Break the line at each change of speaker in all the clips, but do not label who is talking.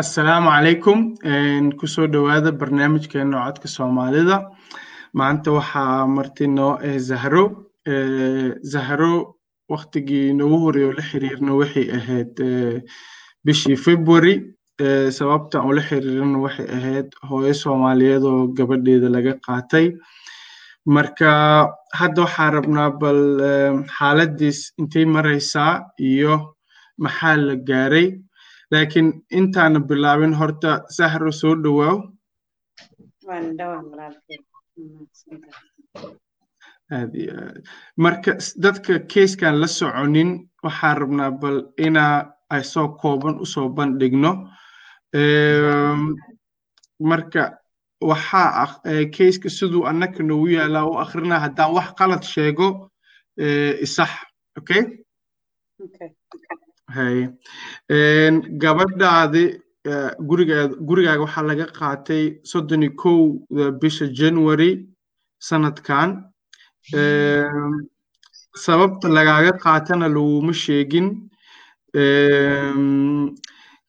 assalaamu calaykum ku soo dhowaada barnaamijkeena codka soomaalida. Maanta waxaa marti noo ah zahro. Zahro waktigii noogu horey oo la xiriirno waxay ahayd bishii february. Sababta ula xiriirino waxay ahayd hooyo soomaaliyeed oo gabadheeda laga qaatay. Marka hadda waxaa rabnaa bal xaaladiis intay maraysaa iyo maxaa la gaaray laakiin intaana bilaabin horta sahro soo dhowaaw. Marka dadka keiskan la soconin waxaa rabnaa bal inaa ay soo kooban u soo bandhigno. Marka waxaa keiska siduu annaka noogu yaalaa u akrinaa haddaan wax qalad sheego isax okay gabadhaadi gurigaad gurigaaga waxaa laga qaatay soddon iyo kowda bisha january sanadkan. Sababta lagaaga qaatana laguma sheegin.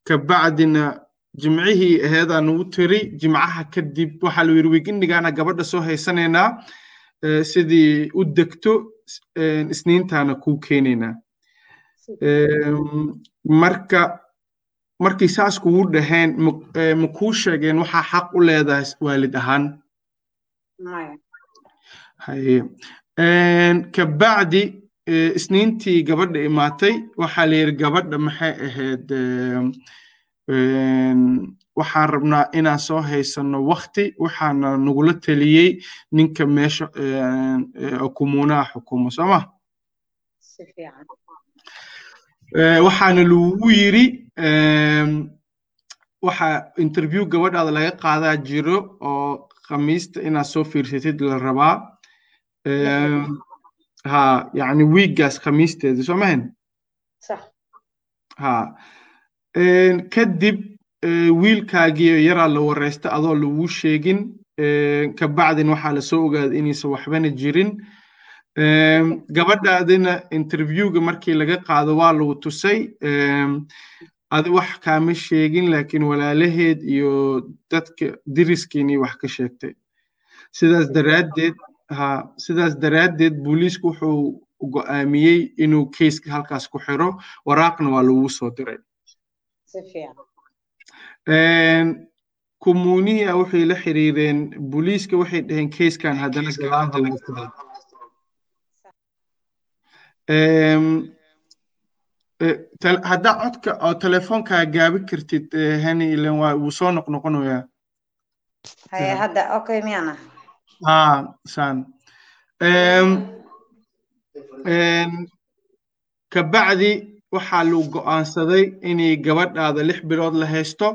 Kabacdina jimcihii aheedaa nagu tiri jimcaha kadib waxaa la yidhi wigindigaana gabadha soo haysanaynaa. Sidii u degto isniintaana kuu keenaynaa marka markay saas kugu dhaheen ma kuu sheegeen waxaa xaq u leedahay waalid ahaan. Haye. Kabacdi isniintii gabadha imaatay waxaa la yidhi gabadha maxay ahayd waxaan rabnaa inaan soo haysano wakti waxaana nagula teliyey ninka meesha kumuunaha xukumo sooma waxaana lagu yiri waxa interview gabadhaada laga qaadaa jiro oo khamiista inaad soo fiirsatid la rabaa. Ha yani wiiggaas khamiisteeda soo mahan ha. Kadib wiilkaagiyo yaraa la wareysta adoo lagu sheegin kabacdin waxaa la soo ogaaday inaysan waxbana jirin gabadhaadina interviewga markii laga qaado waa lagu tusay. Adi wax kaama sheegin laakiin walaalaheed iyo dadka diriskiinii wax ka sheegtay. Sidaas daraaddeed ha sidaas daraaddeed booliisku wuxuu go'aamiyey inuu keiska halkaas ku xiro. Waraaqna waa lagu soo diray. Kumuunihiia waxay la xiriireen booliiska waxay dhaheen keiskan haddana gadaal lagu haddaa codka oo telefoonkaa gaabi kartid hani ilen waa wuu soo noqnoqonayaa
haye hadda okay miyana
ha san kabacdi waxaa lagu go'aansaday inay gabadhaada lix bilood la haysto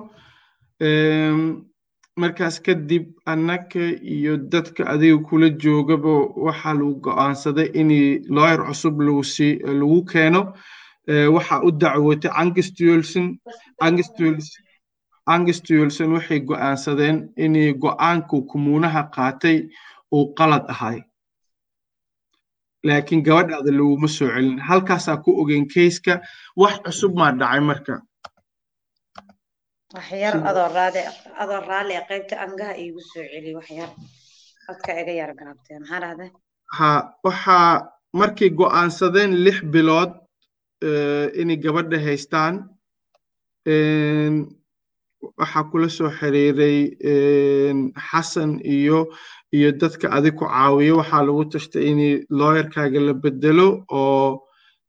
markaas kadib annaka iyo dadka adiga kula joogaba waxaa lagu go'aansaday inay lawyer cusub lagu keeno. Waxaa u dacwootay angstulson waxay go'aansadeen inay go'aanku kumuunaha qaatay uu qalad ahay. Laakiin gabadhaada laguma soo celin. Halkaasaa ku ogeyn keiska wax cusub maa dhacay marka
waxyar adoo raali adoo raalli a qaybta angaha iigu soo celi waxyar codka iga yar gaabtee maxaa dhahday
ha waxaa markay go'aansadeen lix bilood inay gabadha haystaan waxaa kula soo xiriiray xasan iyo iyo dadka adig ku caawiyo. Waxaa lagu tashtay in lawyerkaaga la bedelo oo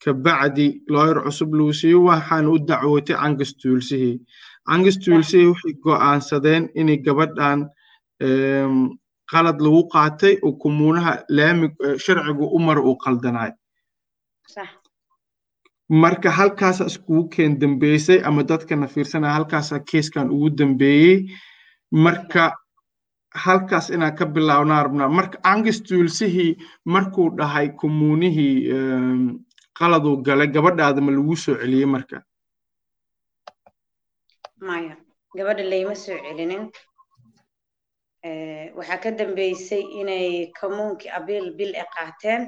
kabacdi lawyer cusub lagu siiyo. Waxaana u dacwootay angastulsihii angastulsihii waxay go'aansadeen inay gabadhan qalad lagu qaatay oo kumuunaha laami sharcigu umar uu qaldanaay. Marka halkaasa iskugu keen dambeysay ama dadkana fiirsanaya halkaasa keiskan ugu dambeeyey marka halkaas inaan ka bilaabnaa rabnaa marka angastulsihii markuu dhahay kumuunihii qaladuu galay gabadhaada ma lagu soo celiyey marka
maya gabadha layma soo celinin. Waxaa ka dambeysay inay kamuunkii abiil bil e qaateen.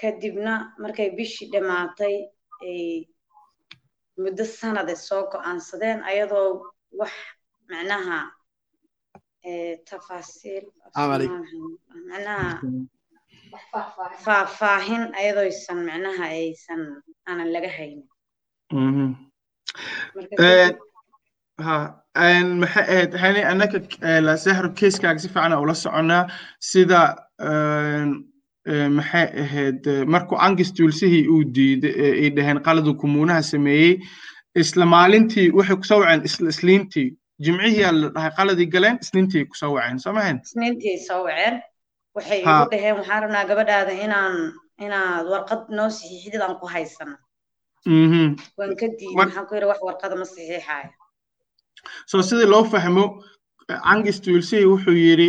Kadibna markay bishii dhammaatay muddo sanade soo go'aansadeen ayadoo wax macnaha tafaasiil macnaha faahfaahin. ayadooysan macnaha aysan aanan laga haynin
ha maxay ahayd hani annaka lasahro keiskaaga si fiican ula soconaa sida maxay ahayd markuu angis tuulsihii uu diiday ay dhaheen qaladu kumuunaha sameeyey isla maalintii waxay ku soo waceen isla isliintii jimcihiyaa la dhahay qaladii galeen isniintii ku soo waceen soo mahayn
isniintii soo waceen waxay igu dhaheen waxaan rabnaa gabadhaada inaan inaad warqad noo saxiixidid aan ku haysano waan ka diiday waxaan ku yidhi wax warqada ma saxiixayo?
So sidii loo fahmo angis tuulsihii wuxuu yidhi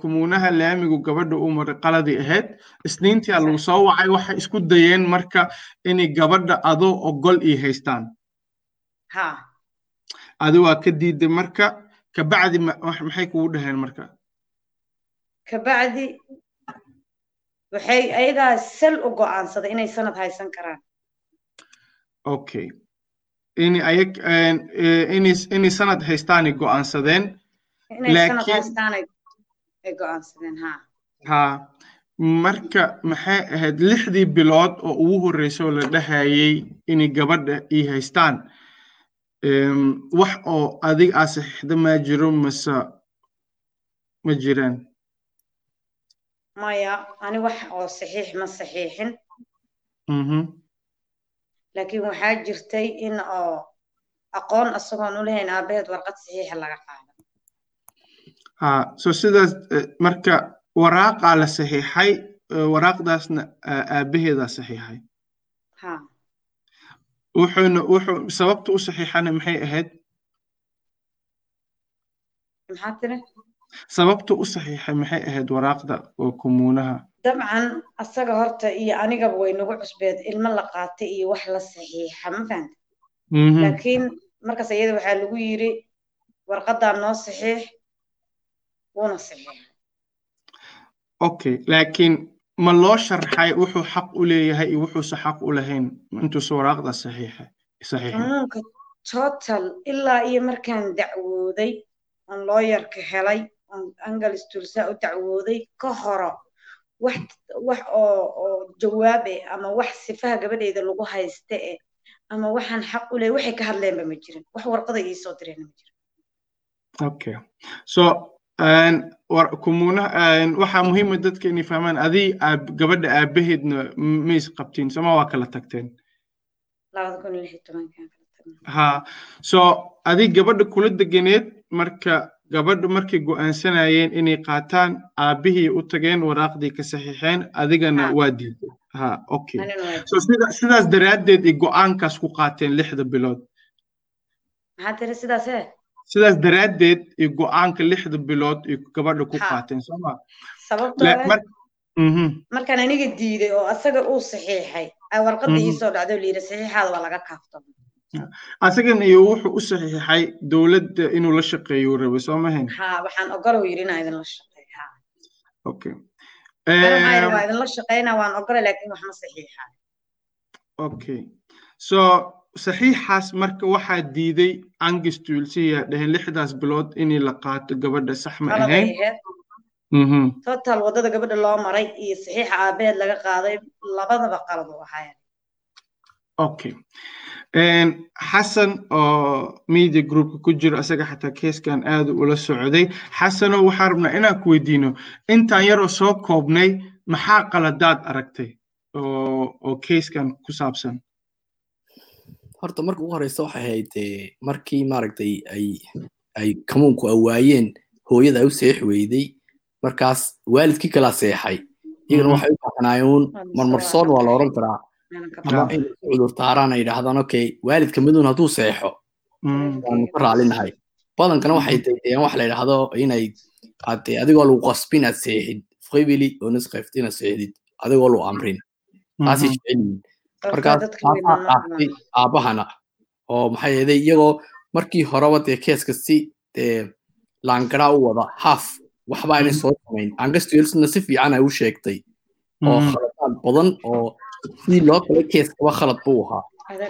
kumuunaha laamigu gabadha u maray qaladii ahayd isniintii lagu soo wacay waxay isku dayeen marka inay gabadha adoo ogol ii haystaan. Adi waa ka diiday marka kabacdi maxay kugu dhaheen marka?
Kabacdi waxay ayagaa sal u go'aansaday inay sanad haysan karaan
okay inay sanad haystaanay go'aansadeen ha marka maxay ahayd lixdii bilood oo ugu horreysay oo la dhahayay inay gabadha ii haystaan wax oo adig aa saxiixda maa jiro mase ma jiraan
maya ani wax oo saxiix ma saxiixin laakiin waxaa jirtay in oo aqoon isagoon u lahayn aabaheed warqad saxiixa laga qaado
ha so sidaas marka waraaqaa la saxiixay waraaqdaasna aabaheedaa saxiixay. Wuxuuna wuxuu sababta u saxiixana maxay ahayd? Sababta u saxiixay maxay ahayd waraaqda oo kumuunaha
dabcan asaga horta iyo anigaba way nagu cusbeed ilmo la qaatay iyo wax la saxiixa ma fahanta laakiin markaas iyada waxaa lagu yiri warqadaa noo saxiix wuuna saxiixay.
Okay laakiin ma loo sharxay wuxuu xaq u leeyahay iyo wuxuuse xaq u lahayn intuusa waraaqda saxiixa
xanuunka total ilaa iyo markaan dacwooday oon looyarka helay oon angalis tulsaa u dacwooday ka horo wax wax oo oo jawaab eh ama wax sifaha gabadheyda lagu hayste eh ama waxaan xaq u leeyahay waxay ka hadleenba ma jirin. Wax warqada ii soo direen ma jirin.
Okay. So kumuunaha waxaa muhiima dadka inay fahmaan adii gabadha aabaheedna mays qabtiin soma waa kala tagteen? Ha. So adii gabadha kula deganeed marka gabadha markay go'aansanayeen inay qaataan aabihii u tageen waraaqdii ka saxiixeen adigana waa diiday ha okay so sidaas daraaddeed ay go'aankaas ku qaateen lixda bilood. Sidaas daraaddeed ay go'aanka lixda bilood ay gabadha ku qaateen sooma
markaan aniga diiday oo asaga uu saxiixay warqadda ii soo dhacday oo layidhi saxiixaada waa laga kaafto
asagan iyo wuxuu u saxiixay dowladda inuu la shaqeeyo rabay soo mahayn
ha waxaan ogolow yidhi inaa idinla shaqeey ha
okay
waa idinla shaqeynaa waan ogolay laakiin wax ma saxiixaa
okay so saxiixaas marka waxaa diiday tuulsiya dhaheen lixdaas bilood inay la qaato gabadha sax ma ahayn.
total waddada gabadha loo maray iyo saxiixa aabaheed laga qaaday labadaba qalad u ahaayeen
okay xasan oo media groupka ku jiro asaga xataa keeskan aad ula socday. Xasano waxaan rabnaa inaan ku weydiino intaan yaroo soo koobnay maxaa qaladaad aragtay oo keeskan ku saabsan?
Horta marka ugu horeysa waxay ahayd markii maaragtay ay ay kamuunku awaayeen hooyada ay u seex weyday markaas waalidkii kala seexay. Iyagana waxay u baaxnaayuun marmarsoon waa la oran karaa ama inay ku cudurtaaraan ay yidhaahdaan okay waalidka midun hadduu seexo. Waanu ka raalinahay badankana waxay dayeen wax la yidhaahdo inay ade adigoo lagu qasbin inaad seexid. Fqibili oo nisqayft inaad seexdid adigoo lagu amrin. Taasay jecelyihin markaas taasaa dhaaftay aabbahana oo maxay yeeday iyagoo markii horeba dee keeska si dee laangaraa u wada haaf waxba aynay soo samayn. Angastelsna si fiican ay u sheegtay. Oo khaladaad badan oo sidii loo kala keeskaba khalad buu ahaa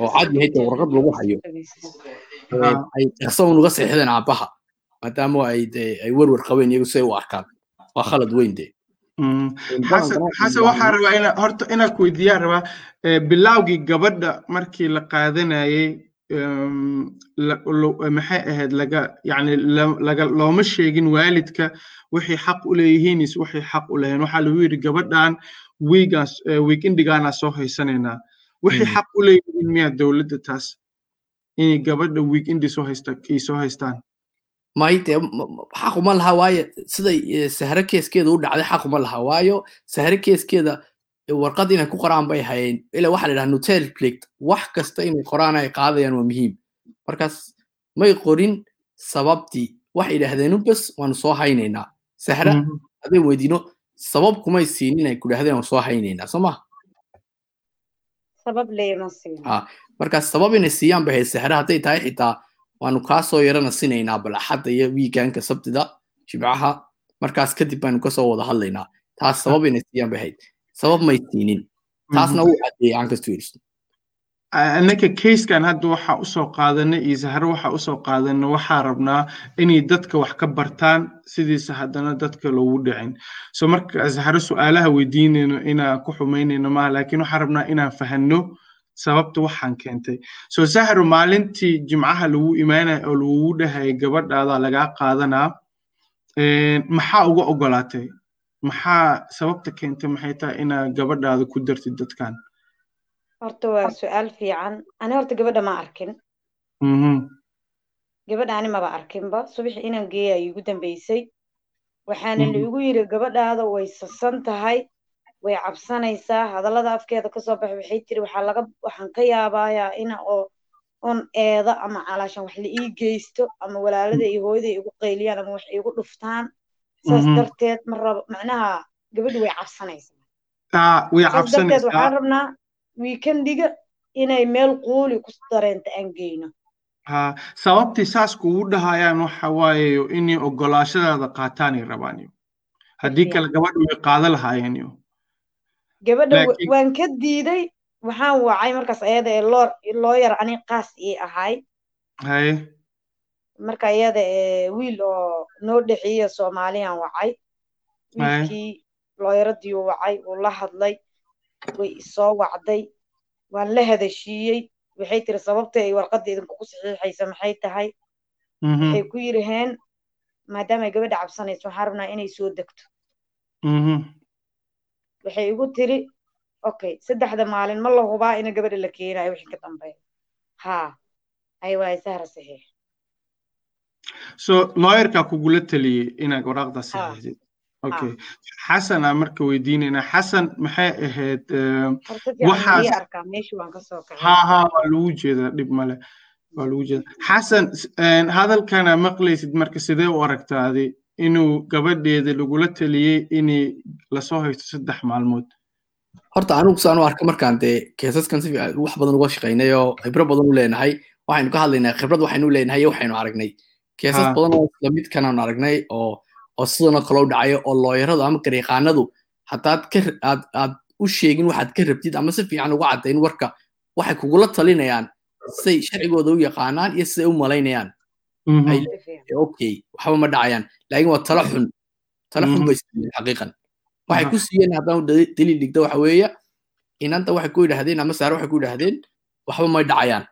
oo cad yahay dee warqad lagu hayo ay dhaqsan uga seexdeen aabbaha maadaama ay ay werwer qabeen iyagu si ay u arkaan waa khalad weyn dee
xasan waxaa rabaa ina horta inaa ku weydiiyaan rabaa bilowgii gabadha markii la qaadanayay maxay ahayd laga yani laga looma sheegin waalidka wixii xaq u leeyihiin is wixii xaq u lahayn waxaa lagu yidhi gabadhan wiigaas wiigindigaana soo haysanaynaa wixii xaq u leeyihiin miyaa dowladda taas inay gabadha wiigindi soo haysta ay soo haystaan?
May dee xaquma laha waayo siday sahre keeskeeda u dhacday xaquma laha waayo. Sahre keeskeeda warqad inay ku qoraan bay hayeen. Ila waxa la yidhaha nutel plict wax kasta inay qoraan ay qaadayaan waa muhiim. Markaas may qorin sababtii waxay yidhaahdeen bes waanu soo haynaynaa. Sahra hadday weydiino sabab kumay siinin ay ku dhahdeen soo haynaynaa soo ma
sabab leema siin
markaas sabab inay siiyaan bay hayd sahra hadday tahay xitaa waanu kaa soo yarana sinaynaa bal axadda iyo wiigaanka sabtida jibcaha markaas kadib baanu ka soo wada hadlaynaa taas sabab inay siiyaan bay hayd sabab may siinin taasna wuu cadeeyey ankastwirs
annaka kayskan hadda waxaa u soo qaadanay iyo sahro waxaa u soo qaadanay waxaa rabnaa inay dadka wax ka bartaan sidiisa haddana dadka loogu dhicin. So marka sahro su'aalaha weydiinayno inaan ku xumaynayno maaha laakiin waxaan rabnaa inaan fahanno sababta waxaan keentay. So sahro maalintii jimcaha lagu imaanaya oo lagugu dhahaya gabadhaada lagaa qaadanaa maxaa uga ogolaatay? Maxaa sababta keentay? Maxay tahay inaa gabadhaada ku dartid dadkan
horta waa su'aal fiican. Ani horta gabadha ma arkin. Gabadha ani maba arkinba. Subaxi inaan geeya iigu dambeysay. Waxaana laigu yiri gabadhaada way sasan tahay way cabsanaysaa. Hadallada afkeeda ka soo baxay waxay tiri waxaa laga waxaan ka yaabayaa ina oo on eeda ama calaashan wax la ii geysto ama walaalada iyo hooyada igu qayliyaan ama wax iigu dhuftaan. Saas darteed ma rabo macnaha gabadhi way cabsanaysaa. Saas darteed waxaan rabnaa wiikendiga inay meel quuli ku dareenta aan geyno
ha sababtii saas kugu dhahayaan waxa waaye inay ogolaashadaada qaataanay rabaan haddii kale gabadha way qaada lahaayeen
gabadha waan ka diiday waxaan wacay markaas ayada ee loo loo yar ani qaas ii ahay.
Haye.
Marka iyada ee wiil oo noo dhexeeya soomaaliyaan wacay. Wiilkii looyaradii uu wacay uu la hadlay way isoo wacday waan la hadashiiyey waxay tiri sababta ay warqadda idinkugu saxiixaysa maxay tahay? Waxay ku yiraheen maadaama ay gabadha cabsanayso waxaan rabnaa inay soo degto. Waxay igu tiri okay saddexda maalin ma la hubaa ina gabadha la keenayo wixii ka dambeeya. Haa ay waay sahra saxiix.
So lawyerkaa kugula taliyey inaad waraaqda saxiixdid okay xasana marka weydiinayna xasan maxay ahayd ha ha waa lagu jeedaa dhib male waa lagu jeeda xasan hadalkana maqlaysid marka sidee u aragtaadi inuu gabadheeda lagula taliyey inay la soo haysto saddex maalmood
horta anigu saan u arka markaan dee keesaskan si wax badan uga shaqaynay oo khibro badan u leenahay waxaynu ka hadlaynaa khibrad waxaynu leenahay iyo waxaynu aragnay keesas badan oo isla midkanaanu aragnay oo oo sidanoo kale u dhacayo oo looyaradu ama garyaqaanadu aad aad u sheegin waxaad ka rabtid ama si fiican uga caddayn warka waxay kugula talinayaan siday sharcigooda u yaqaanaan iyo siday u malaynayaan. Okay waxba ma dhacayaan. Laakiin waa tala xun. Tala xun bay siiyeen xaqiiqan. Waxay ku siiyeen haddaan daliil dhigta waxa weeye inanta waxay ku yidhaahdeen ama saare waxay ku yidhaahdeen waxba may dhacayaan.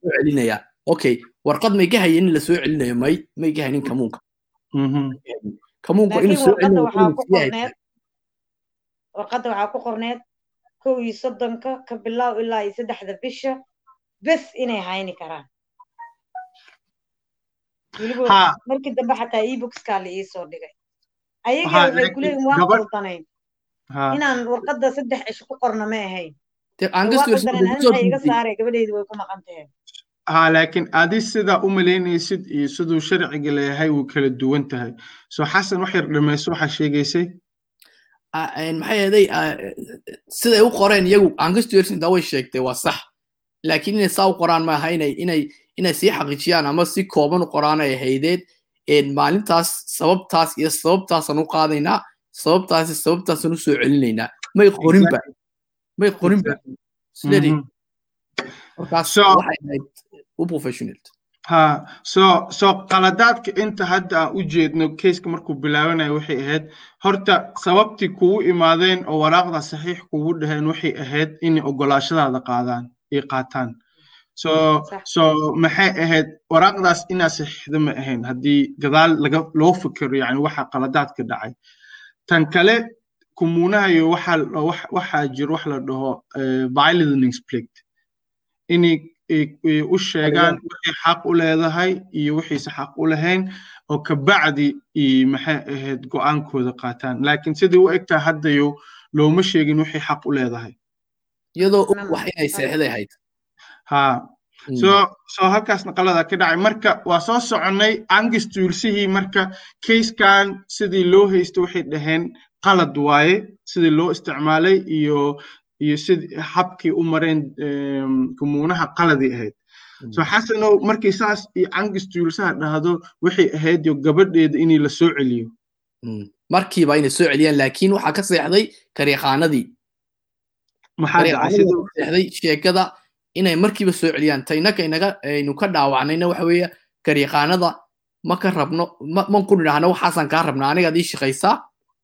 Soo celinayaan. Okay warqad may ka hayeen in la soo celinayo may may ka haynin kamuunka soo celinayo
warqadda waxaa ku qorneed. Kow iyo soddonka ka bilow ilaa iyo saddexda bisha bes inay hayni karaan. Markii dambe xataa eboxkaa la iisoo dhigay. Ayaga waxay kuleeyihin waan qaldanayn inaan warqadda saddex cisho ku qorna ma ahayn. Iga saaray gabadheedi way ku maqan tahay
ha laakiin adi sidaa u malaynaysid iyo siduu sharciga leeyahay wuu kala duwan tahay. So xasan wax yar dhamayso waxaa sheegaysay?
Maxay ahaday siday u qoreen iyagu angastuersinta way sheegtay waa sax. Laakiin inay saa u qoraan maaha inay sii xaqiijiyaan ama si kooban u qoraan ay ahaydeed maalintaas sababtaas iyo sababtaasaan u qaadaynaa sababtaas sababtaasaan u soo celinaynaa. May qorinba. May qorinba professional
ha soo soo qaladaadka inta hadda aan u jeedno keiska markuu bilaabanayo waxay ahayd horta sababtii kugu imaadeen oo waraaqda saxiix kugu dhaheen waxay ahayd inay ogolaashadaada qaadaan ay qaataan. So so maxay ahayd waraaqdaas inaad saxiixda ma ahayn haddii gadaal laga loo fikiro yani waxa qaladaadka dhacay. Tan kale kumuunahayo waxaa wax- waxaa jiro wax la dhaho eh, u sheegaan wixii xaq u leedahay iyo wixiise xaq u lahayn oo kabacdi i maxay ahayd go'aankooda qaataan. Laakiin sidai u egtahay haddayo looma sheegin wixii xaq u leedahay.
Iyadoo og
Nama-
wax inay seexday ahayd.
Ha soo soo halkaasna qalada ka dhacay. Marka waa soo soconnay angis tuulsihii marka keyskan sidii loo haysto waxay dhaheen qalad waaye sidii loo isticmaalay iyo iyo sidii habkii u mareen kumuunaha qaladii ahayd.
Mm.
so xasanow markii saas iyo angis tuulsaha dhahdo waxay ahayd yo gabadheeda inii la soo celiyo.
Mm. markiiba inay soo celiyaan laakiin waxaa ka seexday kariiqaanadii
maxaa dhacay
kariiqaanadii
sida
waxaa ka seexday sheekada inay markiiba soo celiyaan. Taynaka inaga aynu ka dhaawacnayna waxa weeye kariiqaanada ma ka rabno ma man ku nidhaahno waxaasaan kaa rabnaa. Anigaad ii shaqaysaa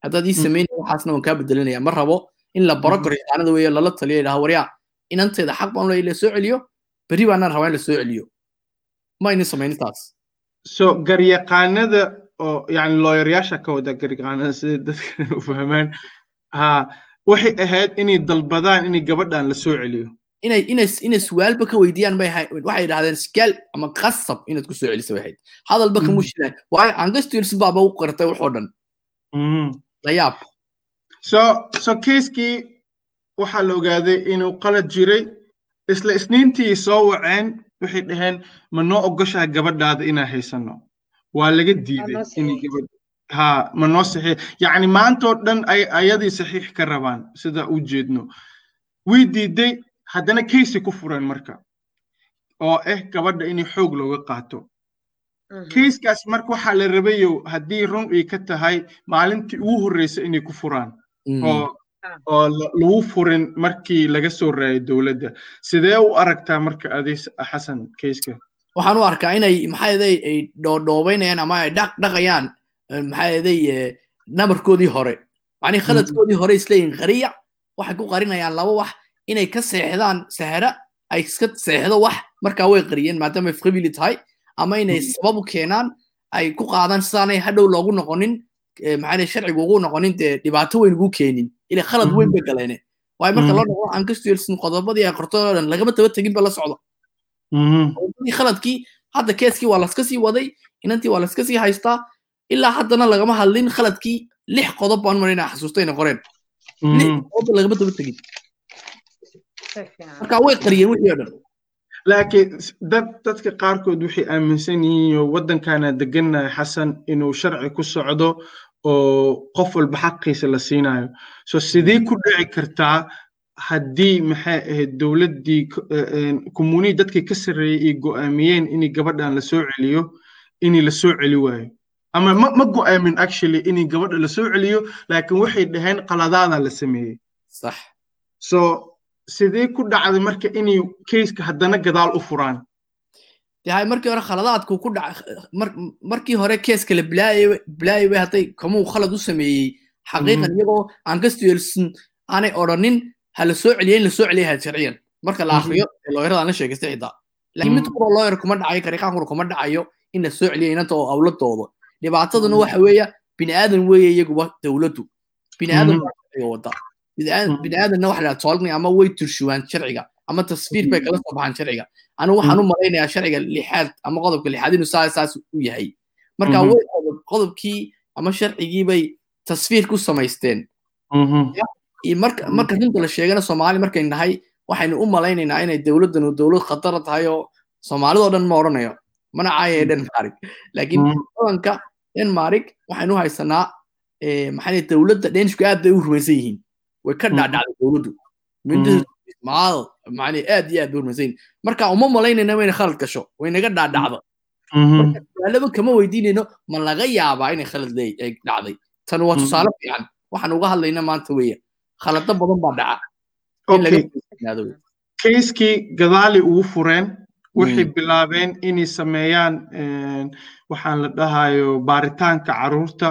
haddaad ii
Mm.
samaynaya waxaasna waan kaa bedelinaya ma rabo in la baro kariiqaanada weeye lala taliyo idhaha waryaa inanteeda xaq baan leeyahay la soo celiyo berri baanaan rabaa in la soo celiyo ma aynan samaynin taas
so garyaqaanada oo yani looyaryaasha ka wada garyaqaanada sida dadka u fahmaan ha waxay ahayd inay dalbadaan inay gabadhan la soo celiyo
inay inay inay su'aalba ka weydiiyaan bay waxay yidhahdeen skaal ama qasab inaad ku soo celiso bay ahayd hadalba kama shilaan waayo angastilsi baaba u qartay waxoo dhan
Mhm. So so keiskii waxaa la ogaaday inuu qalad jiray isla isniintii soo waceen waxay dhaheen ma noo ogoshaha gabadhaada inaan haysano waa laga diiday inay ha ma noo saxiix. Yacni maantoo dhan ay ayadii saxiix ka rabaan sida u jeedno. Way diiday haddana keysi ku fureen marka oo ah gabadha in xoog looga qaato. Keiskaas marka waxaa la rabayo haddii run ay ka tahay maalintii ugu horreysa inay ku furaan oo. Oo la- lagu furin markii laga soo raayay dowladda. Sidee u aragtaa marka adi xasan keiska
waxaan u arkaa inay maxaa yeday ay dhoodhoobaynayaan ama ay dhaq dhaqayaan eh, maxaa yeday eh, nabarkoodii hore. Macnihi khaladkoodii hore isleeyihin qariya waxay ku qarinayaan laba wax. Inay ka seexdaan sahra ay iska seexdo wax markaa way qariyeen maadaama fqibili tahay. Ama inay
Mhm.
sabab u keenaan ay ku qaadaan sidaanay hadhow loogu noqonin maxaa yeday sharcigu ugu noqonin dee dhibaato weyn ugu keenin ila khalad weyn bay galeene waayo marka loo noqdo aan ka stielsin qodobadii ay qortoo dhan lagama taba tegin ba la socdo qodobadii khaladkii hadda keeskii waa laska sii waday inantii waa laska sii haystaa ilaa haddana lagama hadlin khaladkii lix qodob baan marina xasuustayna qoreen lix qodob lagama daba tegin marka way qariyeen wixii oo dhan
laakiin dad dadka qaarkood waxay aaminsan yihiin oo waddankana degannahay xasan inuu sharci ku socdo oo qof walba xaqiisa la siinayo. So sidee ku dhici kartaa haddii maxay ahayd dowladdii k- eh, eh, dadkii ka sarreeyey ay go'aamiyeen inay gabadhan la soo celiyo inay la soo celi waayo. Ama ma go'aamin actually inay gabadha la soo celiyo laakiin waxay dhaheen qaladaada la sameeyey.
Sax.
So sidee ku dhacday marka inay keiska haddana gadaal u furaan
dee hay markii hore khaladaadku ku dhac mar- markii hore keeska la bilaayay bay hadday kamuu khalad u sameeyey xaqiiqan iyagoo aan ka stielsin aanay odhanin ha la soo celiya in la soo celiya had sharciyan marka la akriyo ee looyarada aan la sheegaystay xitaa laakiin mid kuroo looyar kuma dhacayo kariiqaankuna kuma dhacayo in la soo celiya inanta oo awladooda dhibaataduna waxa weeya bini aadan weeye iyaguba dowladdu bini aadan wada bini aadan bini aadanna waxa la tolni ama way turshuwaan sharciga ama tasfiir bay kala soo baxaan sharciga anigu waxaan u malaynayaa sharciga lixaad ama qodobka lixaad inuu saa saas u yahay. Marka
Mhm.
way qodob- qodobkii ama sharcigii bay tasfiir ku samaysteen. Iyo marka
Mhm.
marka runta la sheegana soomaali markay nahay waxaynu u malaynaynaa inay dowladdanu dowlad khatara tahay oo soomaalidoo dhan ma odhanayo mana caayaya denmark. Laakiin badanka denmark waxaynu u haysanaa eh, maxaa dowladda dhenishku aad bay u rumaysan yihiin. Way ka dhaadhacday dowladdu maal macnii aad iyo aad yihiin marka uma malaynayna inay khalad gasho way naga dhaadhacdo. Su'aalaba kama weydiinayno ma laga yaabaa inay khalad dhacday. Tan waa
Mhm.
tusaale fiican. Waxaan uga hadlayna maanta weeye khalado badan baa dhaca.
Kayskii gadaali ugu fureen waxay bilaabeen inay sameeyaan waxaan la dhahayo baaritaanka carruurta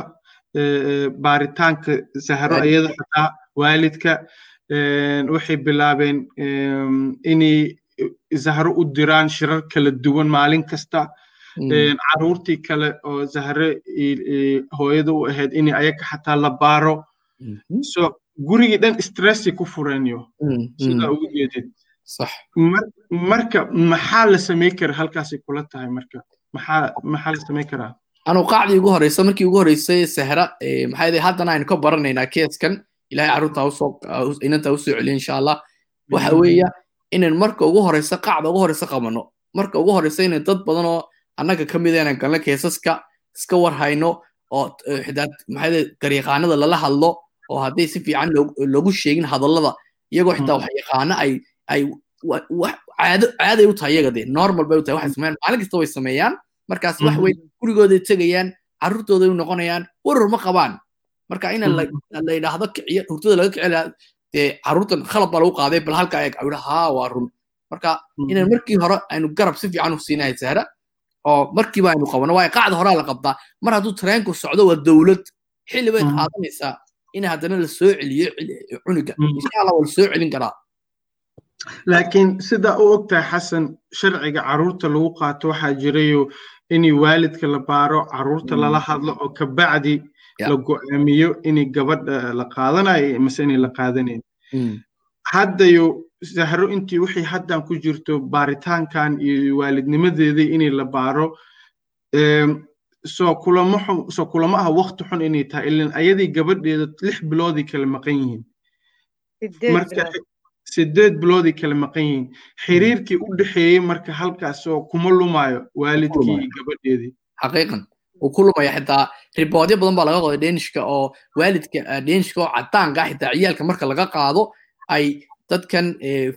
baaritaanka zahro iyada xataa waalidka waxay bilaabeen inay zahro u diraan shirar kala duwan maalin kasta. Caruurtii kale oo zahre hooyada u ahayd inay ayaga xataa la baaro. So gurigii dhan stressy ku fureenyo sidaa ugu jeedid. Marka maxaa la samey kara halkaasay kula tahay marka? Maxaa la samey karaa?
Anu qaacdii ugu horeysa markii ugu horeysay sahra maxaa yidhi haddana aynu ka baranaynaa keeskan ilahay carruurta u soo inanta u soo celiyo insha allah waxa weeya inaynu marka ugu horeysa qaacda ugu horeysa qabano marka ugu horeysa inay dad badan oo annaga ka mid inaan galno keesaska iska war hayno oo garyaqaanada lala hadlo oo hadday si fiican loogu sheegin hadallada iyagoo xitaa wax yaqaano ay caaday u tahay iyaga dee normal bay u tahay waxay sameeyaan maalin kasta way sameeyaan markaas wax wey gurigooday tegayaan carruurtooday u noqonayaan warar ma qabaan marka in la yidhaahdo kiciyo hurtada laga kiciya dee carruurtan khalad baa lagu qaaday bal halka eeg ayuu haa waa run. Marka inaan markii hore aynu garab si fiican u siinahay sahra oo markiiba aynu qabano waayo qaacda horaa la qabtaa. Mar hadduu tareenku socdo waa dowlad. Xilli bay qaadanaysaa in haddana la soo celiyo cunuga insha allah waa la soo celin karaa.
Laakiin sida u ogtahay xasan sharciga carruurta lagu qaato waxaa jirayo inay waalidka la baaro carruurta lala hadlo oo kabacdi la go'aamiyo inay gabadha la qaadanayo mase inay la qaadanayn haddayo zahro intii wixii haddan ku jirto baaritaankan iyo waalidnimadeedii inay la baaro soo kulama xun soo kulama aha waqti xun inay tahay ilan ayadii gabadheeda lix biloodii kala maqan yihiin. Marka sideed biloodii kala maqan yihiin. Xiriirkii u dhexeeyey marka halkaasoo kuma lumaayo waalidkii iyo gabadheedii.
Xaqiiqan uu ku lumaya xitaa riboodyo badan baa laga qoday dhenishka oo waalidka dhenishka oo cadaanka xitaa ciyaalka marka laga qaado ay dadkan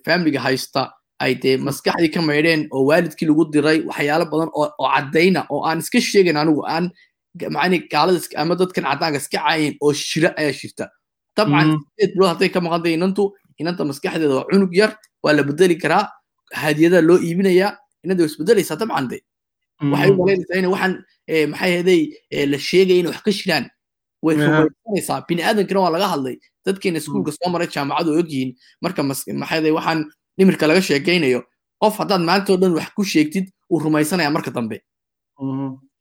faamiliga haysta ay dee maskaxdii ka maydheen oo waalidkii lagu diray waxyaalo badan oo caddayna oo aan iska sheegayn anigu aan macni gaalada ama dadkan caddaanka iska caayin oo shira ayaa shirta. Dabcan sideed bilood hadday ka maqantay inantu inanta maskaxdeeda waa cunug yar waa la bedeli karaa hadiyada loo iibinayaa inanta waa isbedelaysaa dabcan de waxay u malaynaysaa in waxaan maxay heday la sheegaya inay wax ka shiraan. Way rumaysanaysaa bini aadankana waa laga hadlay. Dadkeena iskuulka soo maray jaamacadu ogyihiin marka maxay waxaan dhimirka laga sheekaynayo qof haddaad maalintoo dhan wax ku sheegtid uu rumaysanaya marka dambe.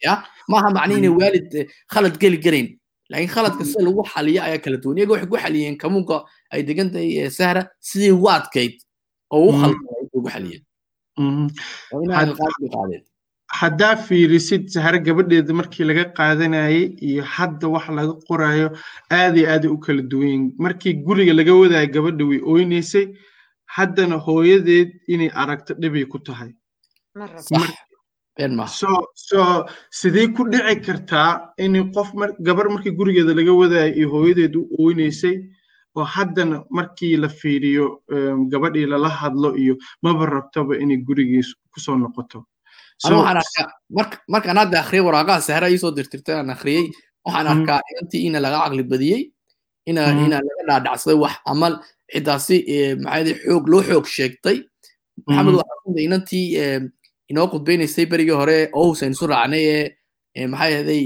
Ya? Maaha macne inay waalid khalad geli garayn. Laakiin khaladka sida lagu xaliyo ayaa kala duwan. Iyaga waxay ku xaliyeen kamuunka ay degan tahay sahra sidii ugu adkayd oo u khaldan ugu xaliyeen
haddaa fiirisid sahre gabadheeda markii laga qaadanayay iyo hadda wax laga qorayo aad iyo aaday u kala duwan yihiin markii guriga laga wadaayo gabadha way oynaysay haddana hooyadeed inay aragto dhibay ku tahay. So sidee ku dhici kartaa in qof gabar markii gurigeeda laga wadaayo iyo hooyadeed u oynaysay oo haddana markii la fiiriyo gabadhii lala hadlo iyo maba rabtoba inay gurigiis ku soo noqoto
markaan hadda akhriyay waraaqaha sahra iisoo dirtirtay aan akhriyey waxaan arkaa inantii ina laga caqli badiyey ina ina laga dhaadhacsaday wax ama xidaasi maxaa xoog loo xoog sheegtay. Maxamed waxaa inantii inoo qudbaynaysay berigii hore owsan isu raacnay ee maxaa yaday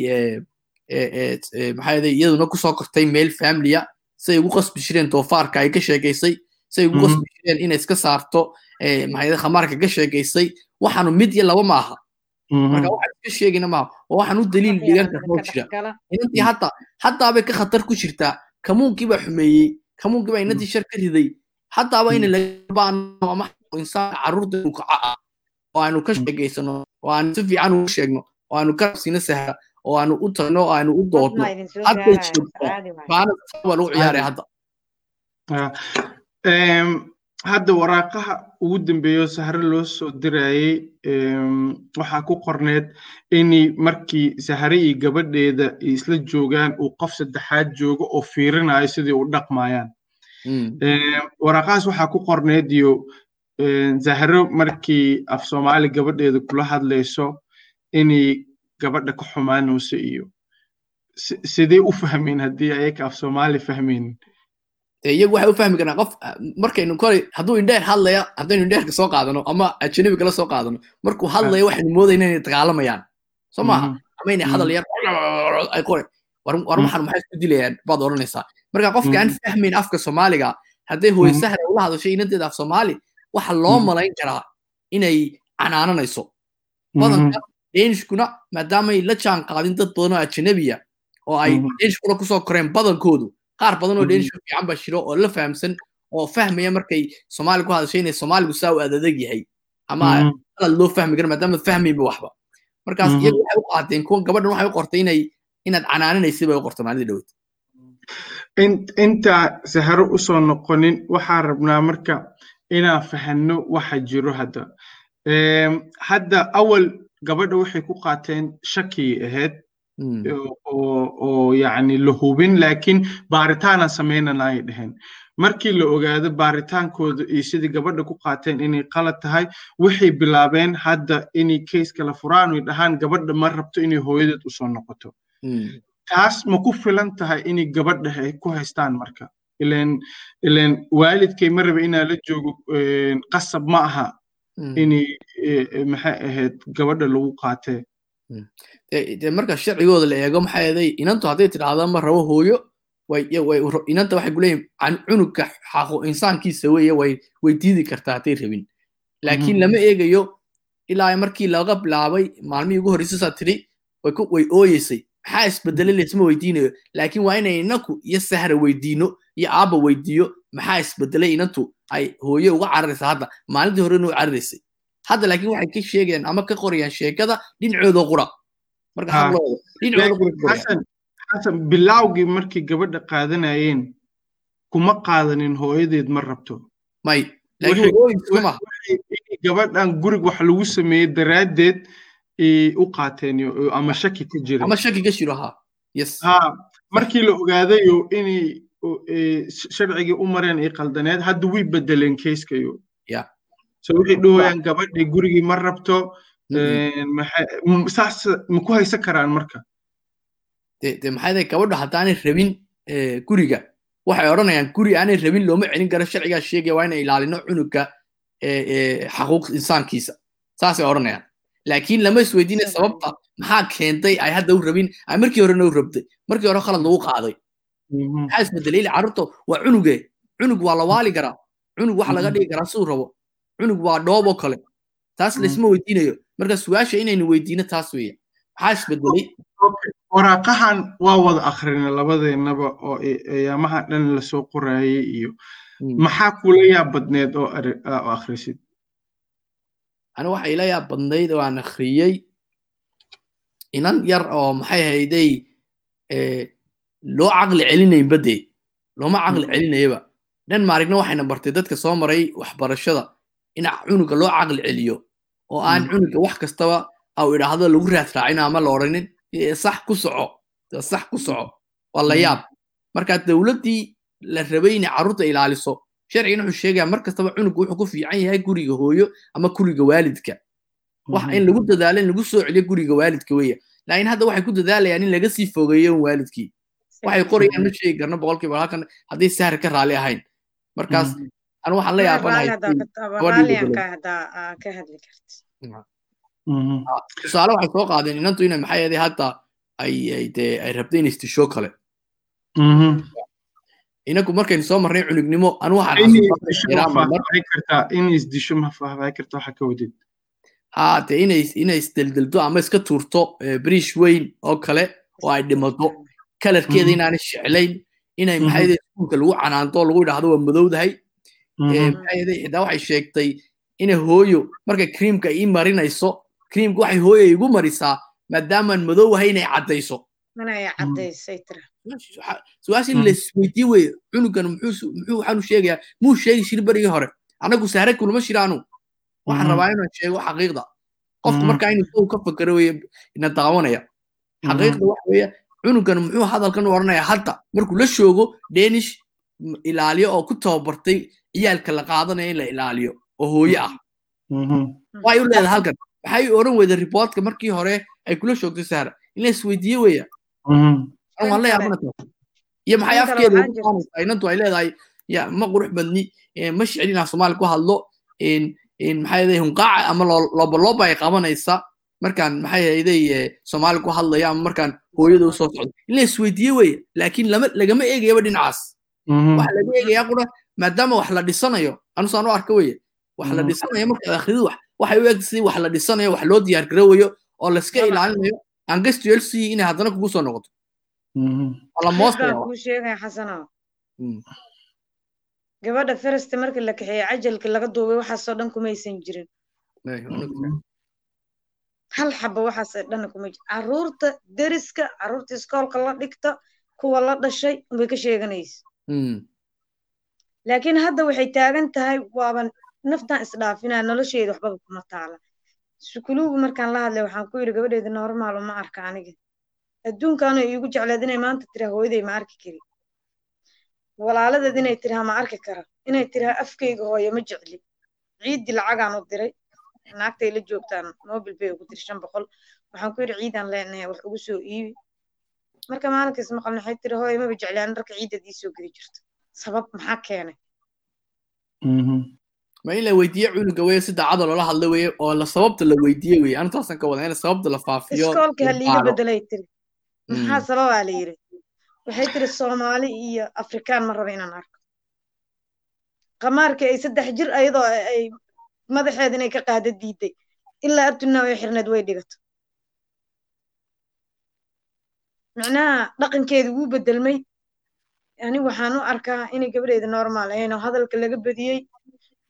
maxaa yaday iyaduna ku soo kortay meel familiya siday ugu qasbi jireen doofaarka ay ka sheegaysay siday ugu qasbi jireen inay iska saarto maxaa yaday khamaarka ka sheegaysay waxaanu mid iyo laba ma aha marka waxaan iska sheegayna maaha oo waxaan u daliil dhigan karnoo jira. inantii hadda haddaabay ka khatar ku jirtaa. Kamuunkii baa xumeeyey kamuunkii baa inantii shar ka riday. Haddaaba in lagabaano ama insaan carruurta uu kaca ah oo aanu ka sheegaysano oo aanu si fiican ugu sheegno oo aanu ka rabsiino sahra oo aanu u tagno oo aanu u doodno. hadday joogto baana baa lagu ciyaaraya hadda
hadda waraaqaha ugu dambeeyo sahre loo soo dirayey waxaa ku qorneed inay markii sahre iyo gabadheeda isla joogaan uu qof saddexaad joogo oo fiirinayo sidii u dhaqmayaan. Waraaqahaas waxaa ku qorneed iyo zahro markii af soomaali gabadheeda kula hadlayso inay gabadha ka xumaanayso iyo sidee u fahmeen haddii ayaga af soomaali fahmeen
dee iyagu waxay u fahmi karaan qof markaynu kolay hadduu indheer hadlaya haddaynu indheerka soo qaadano ama ajanabi kala soo qaadano markuu hadlaya waxaynu moodayna inay dagaalamayaan soo maaha ama inay hadal yar ay qore war waxaan maxay isku dilayaan? Baad odhanaysaa. Marka qofka aan fahmayn afka soomaaliga hadday hooyo sahra ula hadasho inanteeda af soomaali waxa loo malayn karaa inay canaananayso. Badanka deenishkuna maadaamay la jaan qaadin dad badan oo ajanabiya oo ay deenishkuna ku soo koreen badankoodu qaar badan oo deenishka fiican baa jiro oo la fahamsan oo fahmaya markay soomaali ku hadashay inay soomaaligu saa u adadeg yahay. Ama hadal loo fahmi kara maadaama fahmayba waxba. Markaas iyagu waxay u qaateen kuwan gabadhan waxay u qortay inay inaad canaananaysid bay u qortay maalidii dhawad
inta saharo u soo noqonin waxaa rabnaa marka inaan fahanno waxa jiro hadda. Hadda awal gabadha waxay ku qaateen shakii ahayd oo yacni la hubin laakiin baaritaana samaynana ay dhaheen markii la ogaado baaritaankooda iyo sidii gabadha ku qaateen inay qalad tahay waxay bilaabeen hadda inay keiska la furaan oy dhahaan gabadha ma rabto inay hooyadeed u soo noqoto taas ma ku filan tahay inay gabadha ku haystaan marka ilen waalidkay ma raba inaa la joogo qasab ma aha inay maxay ahayd gabadha lagu qaatee
de marka sharcigooda la eego maxay aday inantu hadday tidhaahda ma rabo hooyo inanta waxay kuleeyihin cunugka xaqo insaankiisa weeye way diidi kartaa hadday rabin. Laakiin lama eegayo ilaa markii laga bilaabay maalmihii ugu horreysay saa tidhi way ooyeysay. Maxaa isbedelay laysma weydiinayo? Laakiin waa inay inaku iyo sahra weydiino iyo aabba weydiiyo maxaa isbedelay inantu? Ay hooye uga cararaysa hadda. Maalintii horena u cararaysay hadda laakiin waxay ka sheegayaan ama ka qorayaan sheekada dhinacooda qura. Marka
xasan bilawgii markii gabadha qaadanayeen kuma qaadanin hooyadeed ma rabto.
May
gabadhan gurig wax lagu sameeyey daraaddeed u qaateen ama shaki ka jira
ama shaki ka jiro ha. Yes.
Ha markii la ogaadayo inay sharcigii u mareen ay qaldaneed hadda way bedeleen keiskayo
ya
so waxay dhahayaan gabadhii gurigii ma rabto saas ma ku haysan karaan marka
de maxay gabadha haddaanay rabin guriga waxay odhanayaan guri aanay rabin looma celin karo sharcigaa sheegaya waa inay ilaalino cunuga xaquuq insaankiisa saasay odhanayaan laakiin lama isweydiinay sababta maxaa keentay ay hadda u rabin ay markii horena u rabtay markii hore khalad lagu qaaday maxaa isbedelay ili carruurta waa cunuge cunug waa la waali karaa cunug waxa laga dhigi karaa siduu rabo cunug waa dhooboo kale taas laysma weydiinayo marka su'aasha inaynu weydiino taas weeye maxaa isbedelay
waraaqahan waa wada akhrina labadeennaba oo ayaamaha dhan la soo qoraayay iyo maxaa kula yaab badneed oo akhrisid
ani waxa ila yaab badnayd oo aan akhriyey inan yar oo maxay hayday loo caqli celinaynba dee looma caqli celinayaba dhan maarigna waxayna bartay dadka soo maray waxbarashada in cunuga loo caqli celiyo oo aan cunuga wax kastaba au idhaahdo lagu raad raacin ama la odhanin sax ku soco sax ku soco waa la yaab. Marka dowladdii la rabay inay carruurta ilaaliso sharcigan wuxuu sheegaya mar kastaba cunuga wuxuu ku fiican yahay guriga hooyo ama guriga waalidka. Wax in lagu dadaalo in lagu soo celiyo guriga waalidka weya laakiin hadda waxay ku dadaalayaan in laga sii fogeeyo waalidkii. Waxay qorayaan ma sheegi karno boqolkiiba halkan haddii sahar ka raali ahayn. Markaas anu waxaan la yaabanahay tusaale waxay soo qaadeen inantu inay maxay ahaday hadda ay dee ay rabtay in istisho kale inaku markaynu soo marnay cunugnimo anu
waxaan
inay inay isdeldeldo ama iska tuurto brish weyn oo kale oo ay dhimato kalarkeeda inaanay sheclayn inay maxay iskuulka lagu canaanto lagu idhaahdo waa madowdahay maxay xitaa waxay sheegtay inay hooyo markay creamka ii marinayso creamka waxay hooyo igu marisaa maadaamaan madowhay inay caddayso. Su'aasha in laisweydiye weye cunugan muxuu waxaanu sheegayaa muu sheegi shiri berigii hore. Annagu sahre kulama shiraanu. Waxaan rabaa inaan sheego xaqiiqda. Qofku markaa inuu isagu ka fakero weye ina daawanaya xaqiiqda waxa weeye cunugan muxuu hadalkan u odhanayaa hadda markuu la shoogo danish ilaaliyo oo ku tababartay ciyaalka la qaadanaya in la ilaaliyo oo hooye ah. Way u leedahay halkan. Maxay odhan weyda riboortka markii hore ay kula shoogtay sahra in la isweydiiye weya waan la yaabana iyo maxay afkeeda inantu ay leedahay ya ma qurux badni. Ma shicli inaan soomaali ku hadlo. Maxaa yeelay hunqaaca ama loobalooba ay qabanaysa. Markaan maxaa yeelay soomaali ku hadlaya ama markaan hooyada u soo socdo. In la isweydiiye weye laakiin lama lagama eegayaba dhinacaas. Waxa laga eegayaa qura maadaama wax la dhisanayo. Anusaan u arka weye wax la dhisanayo markaad akhridu wax. Waxay u eg sidii wax la dhisanayo wax loo diyaar garowayo oo layska ilaalinayo. Angastu elsi inay haddana kugu soo noqoto.
Sheegaya xasanow gabadha feresta marka la kaxeeye cajalka laga duubay waxaasoo dhan kumaysan jirin. Hal xaba waxaas dhan kuma jir carruurta deriska carruurta iskoolka la dhigta kuwa la dhashay unbay ka sheeganaysa laakiin hadda waxay taagan tahay waaba naftan isdhaafinaa nolosheeda waxbaba kuma taala sukuluugu markaan la hadlay waxaan ku yidhi gabadheeda normaal uma arka aniga. Adduunkaana iigu jecleed inay maanta tiraa hooyaday ma arki kari. Walaaladeed inay tiraha ma arki kara. Inay tiraha afkayga hooye ma jecli. Ciiddii lacagaan u diray. Naagtay la joogtaan. Mobil bay ugu tiri shan boqol. Waxaan ku yidhi ciidaan leenahay wax ugu soo iibi. Marka maalinkaas maqalna waxay tiri hooye maba jeclaan? Dharka ciiddaad ii soo geli jirto sabab maxaa keenay?
Ma in la weydiiye cunuga weye si daacada loola hadla weye oo la sababta la weydiiye weye anu taasan ka wada in sababta la faafiyo
iskoolka ha liiga bedelay tiri. Maxaa sababaa la yidhi? Waxay tiri soomaali iyo afrikaan ma raba inaan arko. Qamaarkii ay saddex jir ayadoo ay madaxeeda inay ka qaada diiday. Ilaa abtunaa way xirneed way dhigato. Macnaha dhaqankeeda wuu bedelmay ani waxaan u arkaa inay gabadheeda normaal ahayn oo hadalka laga badiyey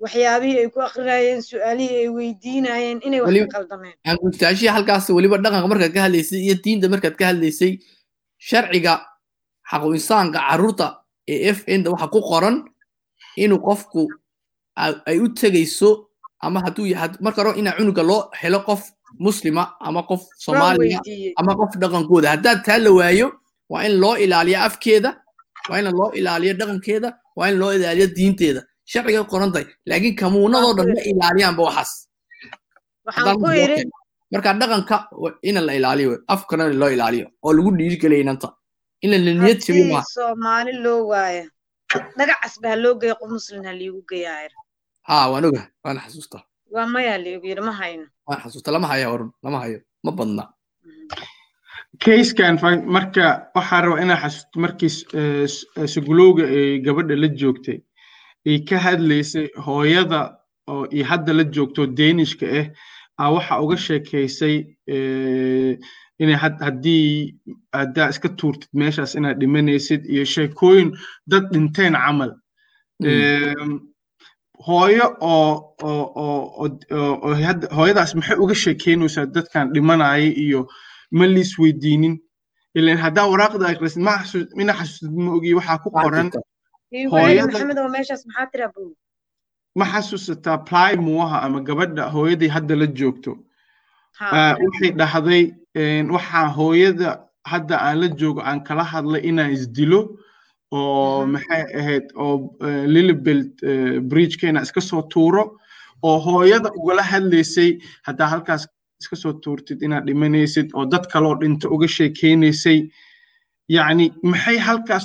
waxyaabihii ay ku akrinayeen su'aalihii ay weydiinayeen inay wax ka qaldameen
angustaashihii halkaas weliba dhaqanka markaad ka hadlaysay iyo diinta markaad ka hadlaysay sharciga xaqu insaanka carruurta ee f n da waxa ku qoran inuu qofku ay u tegayso ama hadduu marka hore ina cunuga loo helo qof muslima ama qof soomaaliya ama qof dhaqankooda haddaad taa la waayo waa in loo ilaaliyo afkeeda waa in loo ilaaliyo dhaqankeeda waa in loo ilaaliyo diinteeda sharciga qoran tahay laakiin kamuunadoo dhan ma ilaaliyaanba waxaas marka dhaqanka ina la ilaaliyo afkana loo ilaaliyo oo lagu dhiiri geliya inanta in la niyad jabiyo
soomaali loo waaya dhagacas baa loo geeya qof muslim ha liigu geeyaa
ha waan oga waan xasuustaa
waa mayaa liigu yidhi ma hayno
waan xasuusta lama hayo orun lama hayo ma badna
kayskan marka waxaa raba inaa xasuusto markii sugulowga ay gabadha la joogtay ay ka hadlaysay hooyada oo iyo hadda la joogto deenishka ah a waxa uga sheekaysay inay haddii haddaa iska tuurtid meeshaas inaad dhimanaysid iyo sheekooyin dad dhinteen camal hooyo oo oo hooyadaas maxay uga sheekeynaysaa dadkan dhimanaya iyo ma liis weydiinin. Ilan haddaa waraaqda akhrisid ma mina xasuusid ma ogi waxaa ku qoran ma xasuusataa ply muwaha ama gabadha hooyadii hadda la joogto. Waxay dhahday waxaa hooyada hadda aan la joogo aan kala hadlay inaan isdilo oo maxay ahayd oo lilibelt bridgeka inaan iska soo tuuro oo hooyada ugala hadlaysay haddaa halkaas iska soo tuurtid inaad dhimanaysid oo dad kaloo dhinta uga sheekeynaysay. Yacni maxay halkaas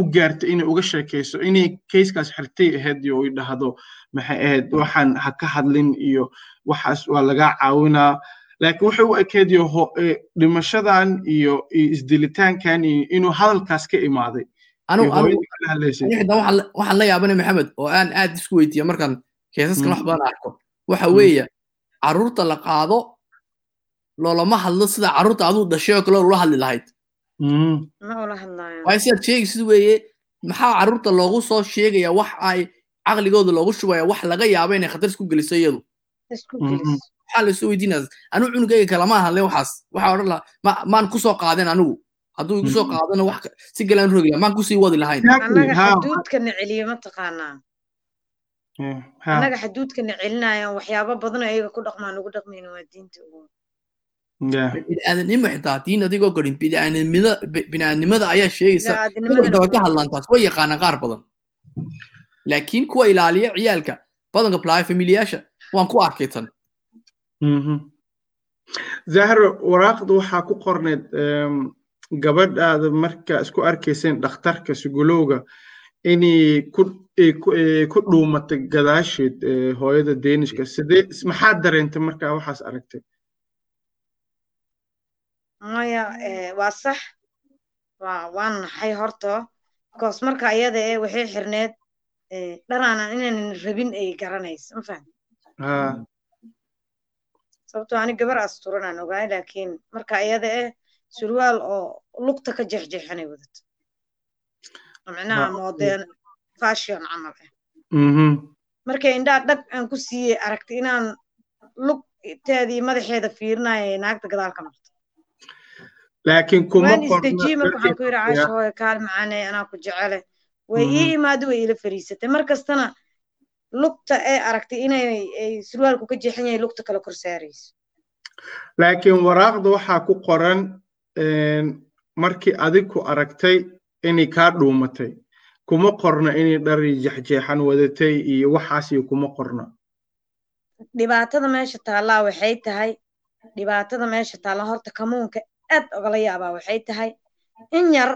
u gaartay inay uga sheekayso inay kayskaas xirtay ahayd iyo dhahdo maxay ahayd waxaan ha ka hadlin iyo waxaas waa lagaa caawinaa. Laakiin wuxuu u ekeediyo dhimashadan iyo isdilitaankan iyo inuu hadalkaas ka imaaday.
Waxaan la yaabanay maxamed oo aan aad isku weydiiya markaan keesaskan wax badan arko. Waxa weeye carruurta la qaado loolama hadlo sida carruurta aduu dhashay oo kale ula hadli lahayd. Waayo sidaad sheegaysid weeye maxaa carruurta loogu soo sheegaya wax ay caqligooda loogu shubaya wax laga yaabo inay khatar isku geliso iyadu? Waxaa la soo weydiinaya anigu cunugayga kalama hadlay waxaas. Waxaa odhan lahaa maan ku soo qaadeen anigu hadduu igu soo qaadana wax si galaan rogi maan ku sii wadi lahayn
annaga xaduudkana celinayaan waxyaabo badan ayaga ku dhaqmaan ugu dhaqmayna waa diinta
biniaadanimo xitaa diin adigoo garin biniaadnimada ayaa sheegaysa way ka hadlaan taas way yaqaanaan qaar badan. Laakiin kuwa ilaaliya ciyaalka badanka playa familiyaasha waan ku arkay tan.
Zahro waraaqda waxaa ku qorneyd gabadhaada marka isku arkayseen dhakhtarka sugulowga inay ku ku dhuumatay gadaasheed hooyada deenishka sidee maxaad dareentay markaa waxaas aragtay?
Maya waa sax. Waa waan naxay horta bikoos marka ayada e waxay xirneed dharaanan inaanan rabin ay garanayso ma fahmi? Sababtoo ani gabar asturanaan ogaay laakiin marka ayada eh surwaal oo lugta ka jeexjeexanay wadato micnaha modern fashion camal ah markay indhaa dhag aan ku siiyey aragtay inaan lugteedii madaxeeda fiirinayo naagta gadaal ka marto
laakiin kuma
marka waxaan ku yidhi caasha hooye kaal macaaney anaa ku jecele. Way ii imaado way ila fariisatay. Mar kastana lugta ee aragtay inay surwaalku ka jeexan yahay lugta kale kor saarayso.
Laakiin waraaqda waxaa ku qoran markii adig ku aragtay inay kaa dhuumatay kuma qorna inay dhari jexjeexan wadatay iyo waxaasiyo kuma qorna.
Dhibaatada meesha taallaa waxay tahay dhibaatada meesha taalla horta kamuunka aad ogala yaabaa waxay tahay in yar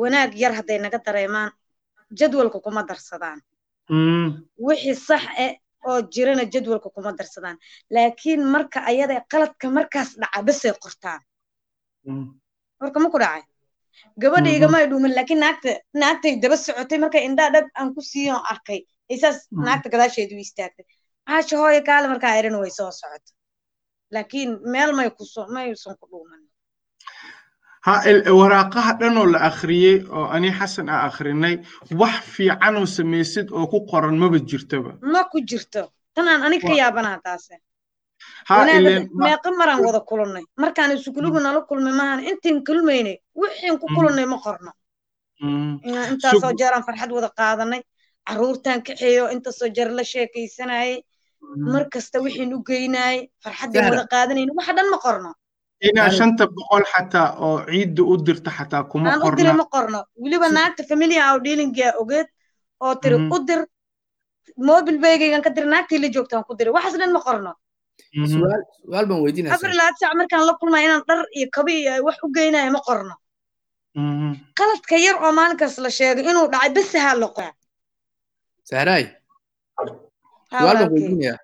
wanaag yar hadday naga dareemaan jadwalka kuma darsadaan. Wixii sax eh oo jirana jadwalka kuma darsadaan. Laakiin marka ayada qaladka markaas dhaca basay qortaan. Warka ma ku dhacay gabadha igama dhuuman laakiin naagta naagtay daba socotay markay indhaa dhab aan ku siiyon arkay. Isaas naagta gadaasheedu istaagtay. Caasha hooye kaale markaa erin way soo socota laakiin meel may kuso maysan ku dhuuman.
Ha waraaqaha dhanoo la akhriyey oo ani xasan a akhrinay wax fiicanoo samaysid oo ku qoran maba jirtoba
ma ku jirto. Tanaan anig ka yaabanaa taase meeqa maraan wada kulannay. Markaan isukulugu nala kulmay maahan intiin kulmaynay wixiin ku kulannay ma qorno. Intaasoo jeeraan farxad wada qaadanay carruurtaan kaxeeyo intaasoo jeer la sheekaysanayay mar kasta wixiin u geynayay farxaddii wada qaadanayna waxa dhan ma qorno.
Inaa shanta boqol xataa oo ciidda u dirta xataa kuma
qorno ma qorno. Weliba naagta familia oo dhiilingia ogeed oo tiri u dir mobil beygaygan ka dira naagtii la joogtaan ku dira waxaas dhan ma qorno
su'aal baan
laad saac markaan la kulmaya inaan dhar iyo kabi iyo wax u geynayo ma qorno. Qaladka yar oo maalinkaas la sheegay inuu dhacay basahaa la qoraa
sahraay su'aal baan weydiinayaa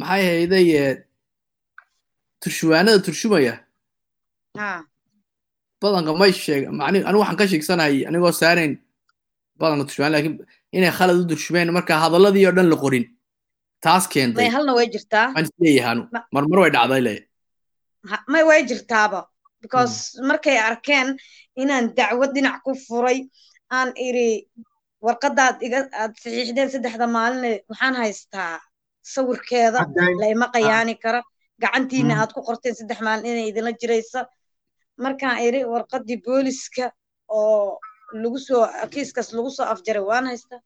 maxay hayday turshuwaanada turshumaya? Badanka may sheeg anigu waxaan ka sheegsanahay anigoo saarayn badanka turshuwaan laakiin inay khalad u turshumeen marka hadalladii oo dhan la qorin taas keentay
halna way jirtaa?
Waan marmar way dhacday le
may way jirtaaba. Because markay arkeen inaan dacwad dhinac ku furay aan iri warqadaad iga aad saxiixdeen saddexda maaline waxaan haystaa? Sawirkeeda layma qayaani kara gacantiina aad ku qorteen saddex maalin inay idinla jiraysa markaan iri warqadii booliska oo lagu soo kiiskaas lagu soo afjaray waan haystaa?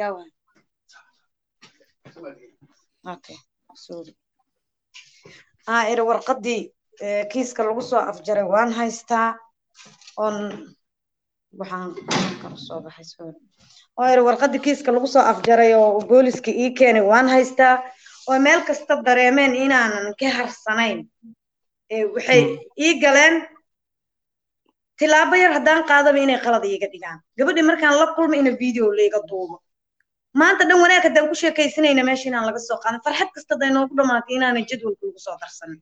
Yaa sorry. Aa iri warqadii kiiska lagu soo afjaray waan haystaa. Oon oo warqadii kiiska lagu soo afjaray oo booliska ii keenay waan haystaa. Oo meel kasta dareemeen inaanan ka harsanayn. Waxay ii galeen tilaabo yar haddaan qaadaba inay qalad iiga dhigaan. Gabadhii markaan la kulma ina video layga duubo maanta dhan wanaag haddaan ku sheekaysanayna meesha inaan laga soo qaadan farxad kasta day noogu dhamaatay inaanan jadwalka lagu soo darsanin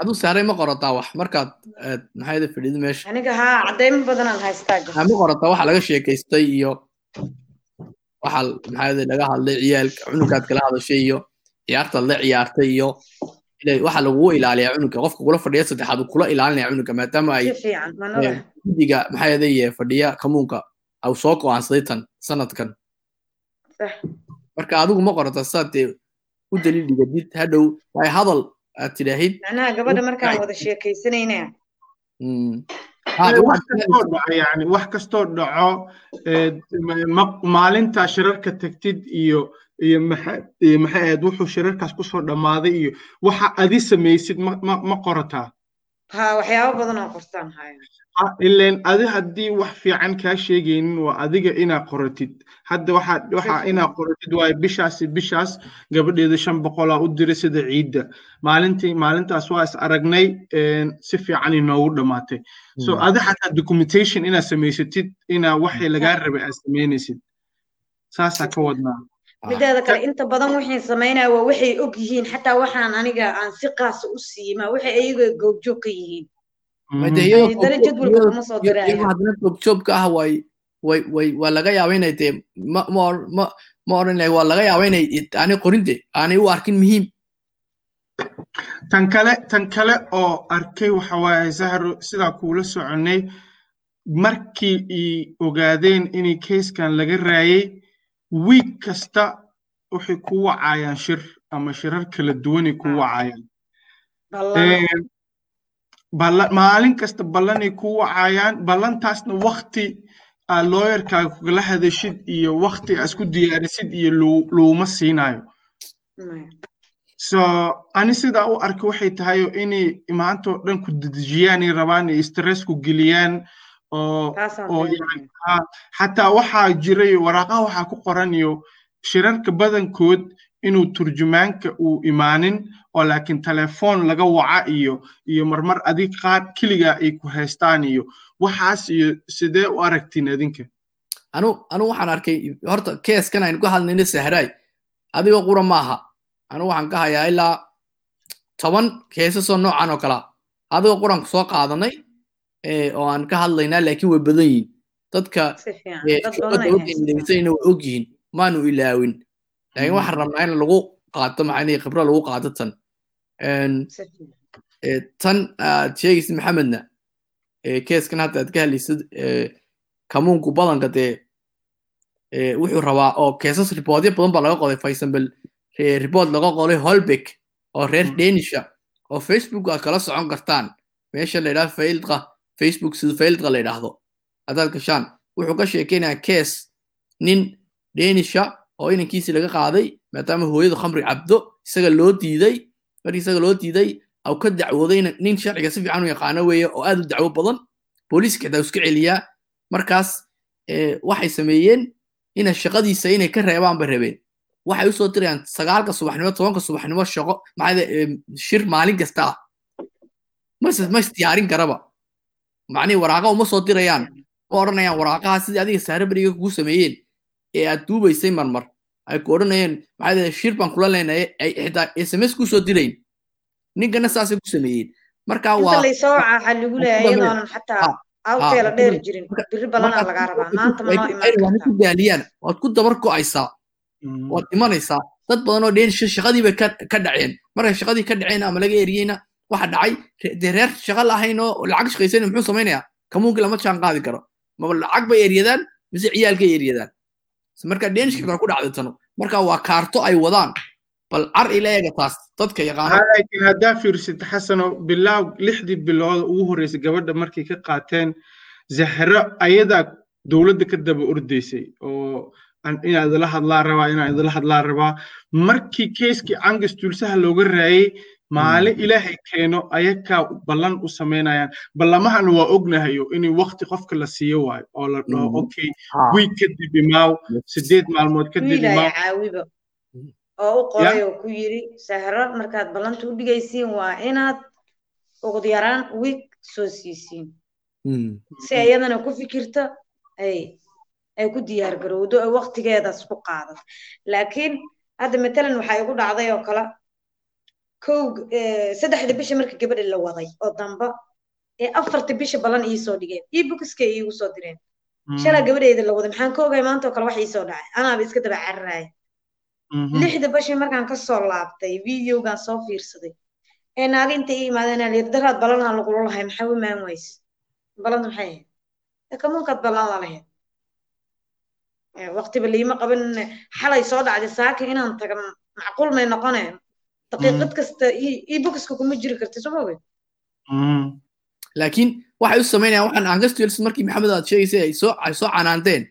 aduu saaray ma qorataa wax. Markaad maxayda fadhido meesha?
Aniga haa caddaymo badanaan haystaa
ma qorataa waxa laga sheekaystay iyo waxa maxayda laga hadlay ciyaalka cunugaad kala hadashay iyo ciyaartaad la ciyaartay iyo waxa lagugu ilaaliyaa cunuga qofka kula fadhiya saddexaad kula ilaalinaya cunuga maadaama ay guddiga maxayday fadhiya kamuunka au soo go'aansaday tan sanadkan marka adigu ma qorata saad dee u daliil dhigadid hadhow waay hadal aad tidhaahid.
Macnaha gabadha markaan wada sheekaysanayna
wax kastoo dhaco yani wax kastoo dhaco maalintaa shirarka tagtid iyo iyo maxay ahayd wuxuu shirarkaas ku soo dhammaaday iyo waxa adi samaysid ma qorataa.
Ha waxyaabo badan oo qortaan haya
ileen adi haddii wax fiican kaa sheegaynin waa adiga inaa qoratid hadda waxaa waxaa inaa qoratid waayo bishaasi bishaas gabadheeda shan boqolaa u diray sida ciidda maalintii maalintaas waa is aragnay si fiican inoogu dhammaatay so adi xataa documentation inaad samaysatid inaa waxii lagaa rabay aad samaynaysid. Saasaa ka wadnaa.
Mideeda kale inta badan waxay samaynaya waa waxay og yihiin xataa waxaan aniga aan si qaasa u siima waxay ayaga goobjoog ka yihiin.
Haddana goobjoogka ah way way way waa laga yaaba inay dee ma ma ma ma odhan lahay waa laga yaaba inay aanay qorinte aanay u arkin muhiim
tan kale tan kale oo arkay waxa waaye zahro sidaa kuula soconay markii i ogaadeen inay keyskan laga raayay wiig kasta waxay ku wacayaan shir ama shirar kala duwanay ku wacayaan. Maalin kasta ballanay ku wacayaan ballantaasna wakti aa looyarkaaga kugala hadashid iyo wakti aa isku diyaarisid iyo louma siinayo. So ani sidaa u arka waxay tahay inay maantoo dhan ku dedejiyaanay rabaan ay stress ku geliyaan oo oo xataa waxaa jiray waraaqaha waxaa ku qoran iyo shirarka badankood inuu turjumaanka uu imaanin oo laakiin telefoon laga waca iyo iyo marmar adig qaar keligaa ay ku haystaan iyo waxaas iyo sidee u aragtiin adinka?
Anu anu waxaan arkay horta keeskan aynu ka hadlayno sahraay adigoo qura maaha anu waxaan ka hayaa ilaa toban keesasoo noocan oo kalea adigoo quranku soo qaadanay oo aan ka hadlaynaa laakiin way badan yihiin dadka dowladdaegeysayna way og yihiin. Maanu ilaawin laakiin waxaan rabnaa in lagu qaato maxaa khibro lagu qaato tan. Tan aad sheegaysid maxamedna keeskan hadda aad ka hadlaysid kamuunku badanka dee wuxuu rabaa oo keesas riboodyo badan baa laga qoday for example report laga qoday holbeck oo reer danisha oo facebook aad kala socon kartaan. Meesha la yidhahdo faildqa facebook sida faildqa la yidhaahdo. Haddaad gashaan wuxuu ka sheekeynayaa kees nin danisha oo inankiisii laga qaaday maadaama hooyadu khamri cabdo isaga loo diiday markii isaga loo diiday au ka dacwooday nin sharciga si fiican u yaqaano weeye oo aad u dacwo badan. Booliiska xitaa iska celiyaa. Markaas waxay sameeyeen ina shaqadiisa inay ka reebaan bay rabeen waxay u soo dirayaan sagaalka subaxnimo tobanka subaxnimo shaqo shir maalin kasta. Ah ma isdiyaarin karaba. Macnihi waraaqa uma soo dirayaan. Ma odhanayaan waraaqaha sidii adiga saaraberiga kugu sameeyeen ee aad duubaysay marmar. Ay ku odhanayeen maxaa shir baan kula leenahay ay xitaa sms ku soo dirayn ninkana saasay ku sameeyeen. Marka waa
laysoo waxaa lagu leeyahay iyadoonan xataa awteela dheer jirin. biri balanaa lagaa rabaa. maanta ma noo imaan
ku daaliyaan waad ku dabar go'aysaa waad dhimanaysaa dad badan oo dheen shaqadii bay ka dhaceen. Markay shaqadii ka dhaceen ama laga eriyeyna waxa dhacay dee reer shaqa lahayn oo lacag shaqaysayna muxuu samaynayaa? Kamuunkii lama jaan qaadi karo. Maba lacag bay eryadaan mise ciyaalkay eryadaan marka dhenishka kale ku dhacday tano. Marka waa kaarto ay wadaan bal car ila eega taas dadka yaqaano.
Laakiin haddaa fiirsid xasano bilaaw lixdii bilood ugu horreysay gabadha markay ka qaateen zahro ayadaa dowladda ka daba ordaysay oo inaa idila hadlaa rabaa inaa idila hadlaa rabaa. Markii keiskii angus tuulsaha looga raayay maalin ilaahay keeno ayakaa ballan u samaynayaan ballamahana waa ognahayo inay wakti qofka la siiyo waayo oo la dhaho okay wiig kadib imaaw sideed maalmood kadib imaaw
caawiba oo u qoray oo ku yiri sahro markaad ballanta u dhigaysiin waa inaad ugu yaraan wiig soo siisiin. Si iyadana ku fikirto ay ku diyaar garowdo oo waktigeedaas ku qaado laakiin hadda matalan waxaa igu dhacday oo kale kow saddexda bisha marka gabadha la waday oo damba ee afarta bisha ballan iisoo dhigeen io bukiska iigu soo direen. Shalaa gabadheyda la waday. Maxaan ka ogay maanta oo kale wax iisoo dhacay. Anaaba iska daba cararaaya lixda bishii markaan ka soo laabtay videogan soo fiirsaday. Ee naaga inta ii imaadeen aa layidhi daraad ballanaa lagula lahay maxaa u imaan weyse ballanta maxay ahayd? Kamuunkaad ballan la lahayd waqtiba liima qaban xalay soo dhacday. Saaka inaan taga macquul may noqoneen daqiiqad kasta io bokiska kuma jiri karta soo moge
laakiin waxay u samaynayaan waxaan angastils markii maxamed aad sheegaysay ay soo ay soo canaanteen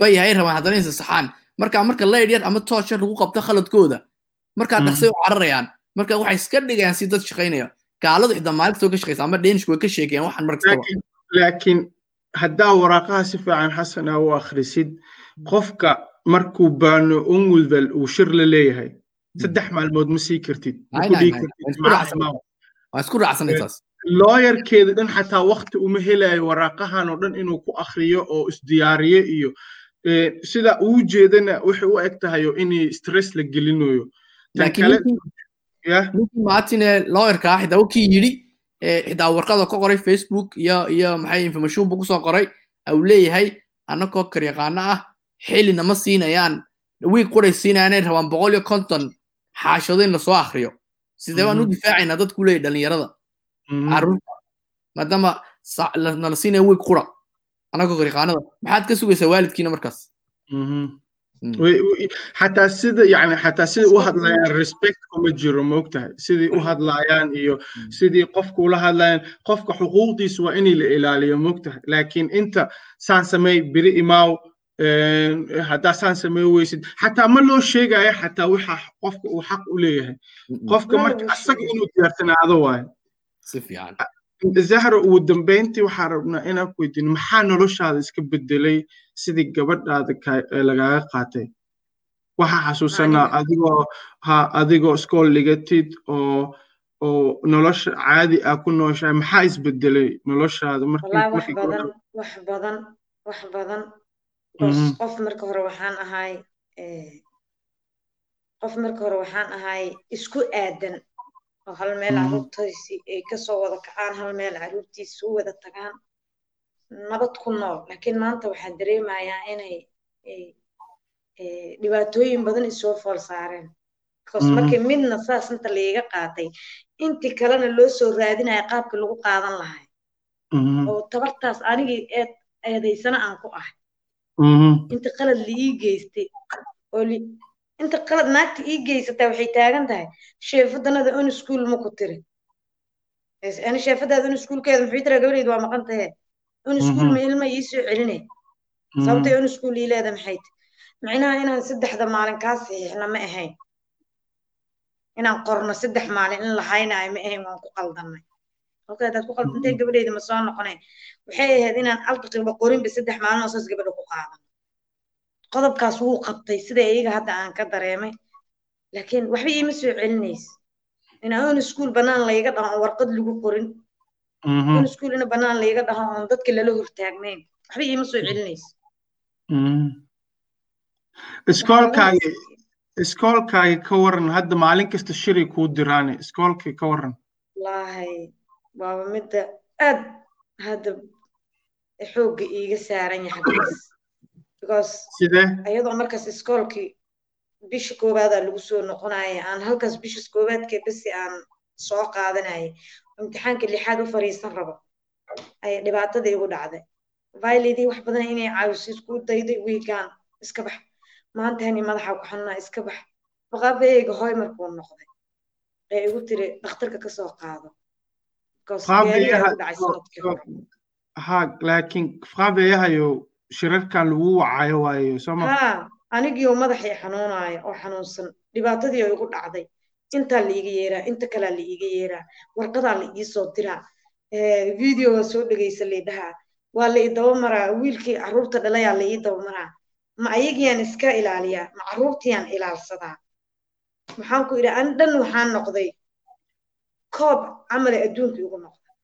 bay hay rabaan haddana insa saxaan. Marka marka layd yar ama toosh yar lagu qabto khaladkooda. Markaa dhaqsay u cararayaan. Marka waxay iska dhigayaan si dad shaqaynaya gaaladu xitaa maalinta soo ka shaqeysa ama dhenishku way ka sheekeen waxaan mar kastaba
laakiin haddaa waraaqaha si fiican xasana u akhrisid qofka markuu baano unwilvel uu shir la leeyahay saddex maalmood ma sii kartid
isku
looyarkeeda dhan xataa wakti uma helayo waraaqahan oo dhan inuu ku akhriyo oo isdiyaariyo iyo sida uu jeedana waxay u eg tahayo inay stress la gelinayo
martine lawyerka ah xitaa kii yidhi xitaa warqada ka qoray facebook iyo iyo maxay information buu ku soo qoray uu leeyahay annagoo karyaqaano ah xilina ma siinayaan wiig quray siinayaan inay rabaan boqol iyo konton xaashado in la soo akriyo sidee baan u difaacaynaa dadku leeyahy dhalinyarada carruurta maadaama nala siinaya wiig qura annagoo karyaqaanada maxaad ka sugaysaa waalidkiina markaas
xataa sida yani xataa sidai u hadlayaan respect kuma jiro maogtahay sidai u hadlayaan iyo sidii qofka ula hadlayaan qofka xuquuqdiisa waa inay la ilaaliyo maogtahay laakiin inta saan samey beri imaaw haddaa saan samey weysid xataa ma loo sheegayo xataa waxa qofka uu xaq u leeyahay. Qofka marka asaga inuu diyaarsanaado waayo. Zahra ugu dambeyntii waxaan rabnaa inaan ku weydiino maxaa noloshaada iska bedelay sidii gabadhaada lagaga qaatay? Waxaa xasuusanaa adigoo ha adigoo iskool dhigatid oo oo nolosha caadi ah ku nooshahay. Maxaa isbedelay noloshaada
wax badan wax badan wax badan qof marka hore waxaan ahay qof marka hore waxaan ahay isku aadan oo hal meel carruurtaisi ay ka soo wada kacaan hal meel carruurtiisa u wada tagaan nabad ku nool. Laakiin maanta waxaan dareemayaa inay dhibaatooyin badan isoo fool saareen. Because markii midna saas inta laiga qaatay intii kalena loo soo raadinaya qaabka lagu qaadan lahay oo tabartaas anigii eed eedaysana aan ku ahay inta qalad liii geystay. Oo inta qalad naagta ii geysataa waxay taagan tahay. Sheefadanada un iskuul ma ku tiri. Ani sheefadaada un iskuulkeeda muxuu tiraa gabadheyda waa maqan tahe un iskuul ma ilma ii soo celinay sababtay un iskuul ii leeda maxay ti micnaha inaan saddexda maalin kaa saxiixna ma ahayn. Inaan qorno saddex maalin in la haynaayo ma ahayn waan ku qaldanay halka hadaad ku qaldantay gabadheyda ma soo noqoneen waxay ahayd inaan aldaqiiba qorinba saddex maalin saas gabadha ku qaadan. Qodobkaas wuu qabtay sida iyaga hadda aan ka dareemay. Laakiin waxba iima soo celinaysa inaan iskuul bannaan layga dhaho oon warqad lagu qorin. Un iskuul ina bannaan layga dhaho oon dadka lala hortaagnayn. Waxba iima soo celinaysa
iskoolkaagi iskoolkaagi ka waran hadda maalin kasta shiray kuu diraane iskoolkii ka waran
waaba midda aad hadda xoogga iiga saaran yahay xaggiis because iyadoo markaas iskoolkii bisha koobaadaa lagu soo noqonaya aan halkaas bisha koobaadkee basi aan soo qaadanayay imtixaanka lixaad u fariisan rabo ay dhibaatadii igu dhacday. Violedii wax badan inay caawiso isku dayday wiigaan iska bax. Maanta hani madaxa ku xanunaa iska bax. Baqaabeeyga hoy markuu noqday ee igu tiri dhakhtarka ka soo
qaado laakiin qaabeeyahayo shirarkan lagu wacayo waayo sooma
anigiioo madaxii xanuunaya oo xanuunsan dhibaatadii oo igu dhacday. Intaa la iiga yeeraa inta kalaa la iiga yeeraa. Warqadaa la iisoo diraa videoga soo dhegaysa laydhahaa waa la ii dabamaraa wiilkii carruurta dhalayaa la ii dabamaraa ma ayagiyaan iska ilaaliyaa? Ma carruurtiyaan ilaalsadaa? Maxaan ku idhi ani dhan waxaan noqday koob camale adduunka igu noqday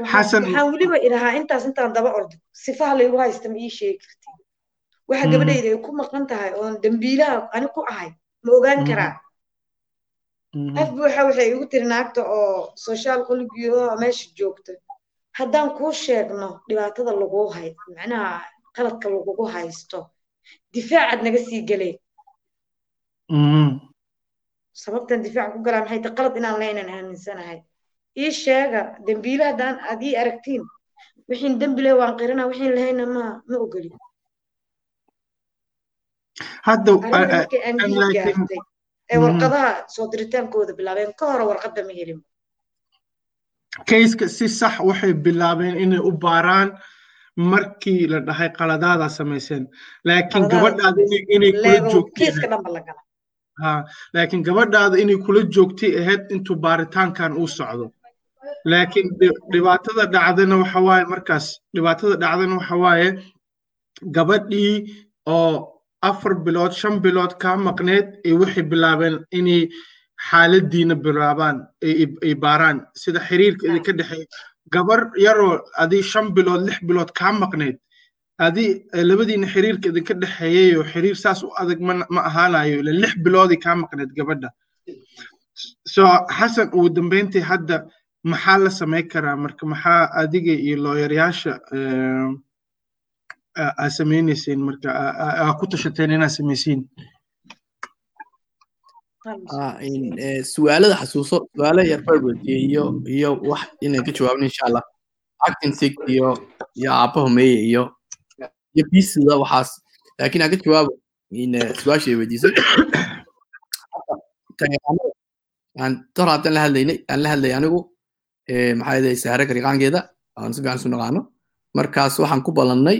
waxaan weliba idhahaa intaas intaan daba ordo. Sifaha laygu haysta ma ii sheegi karti. Waxa gabadhayda ay ku maqan tahay oon dembiilaha ani ku ahay ma ogaan karaa af buuxa waxay igu tiri naagta oo soshaal qoligiyo meesha joogta. Haddaan kuu sheegno dhibaatada laguu hay macnaha qaladka lagugu haysto difaacaad naga sii gelay sababtan difaac ku galaa maxay ta qalad inaan leynan aaminsanahay? Ii sheega dembiile haddaan aad ii aragtiin wixiin dembi leh waan qirana wixiin lahayna ma ma gaartay ee warqadaha soo diritaankooda bilaabeen ka hore warqadda ma helin.
Kayska si sax waxay bilaabeen inay u baaraan markii la dhahay qaladaada samayseen. Laakiin gabadhaada inay kula joogteen laakiin gabadhaada inay kula joogtay ahayd intuu baaritaankan uu socdo. Laakiin dhibaatada dhacdana waxa waaye markaas dhibaatada dhacdana waxa waaye gabadhii oo afar bilood shan bilood kaa maqneed ee waxay bilaabeen inay xaaladiina bilaabaan ay baaraan. Sida xiriirka idinka dhexeeya gabar yaroo adii shan bilood lix bilood kaa maqneed adii labadiina xiriirka idinka dhexeeyayoo xiriir saas u adag ma ahaanayo ila lix biloodii kaa maqneed gabadha. So xasan ugu dambeyntii hadda maxaa la samay karaa? Marka maxaa adiga iyo looyaryaasha aa samaynayseen marka aa ku tashateen inaad samaysiin
su'aalada xasuuso su'aalo yar barbadiye iyo iyo wax inaan ka jawaabno insha allah. Acting sig iyo iyo aabbaha meeye iyo iyo bisida waxaas laakiin ka jawaabo su'aasha ay weydiisay tor haddaan la hadlaynay aan la hadlay anigu maxaa yidhahay sahare gariqaankeeda aan si fiican isu naqaano markaas waxaan ku ballannay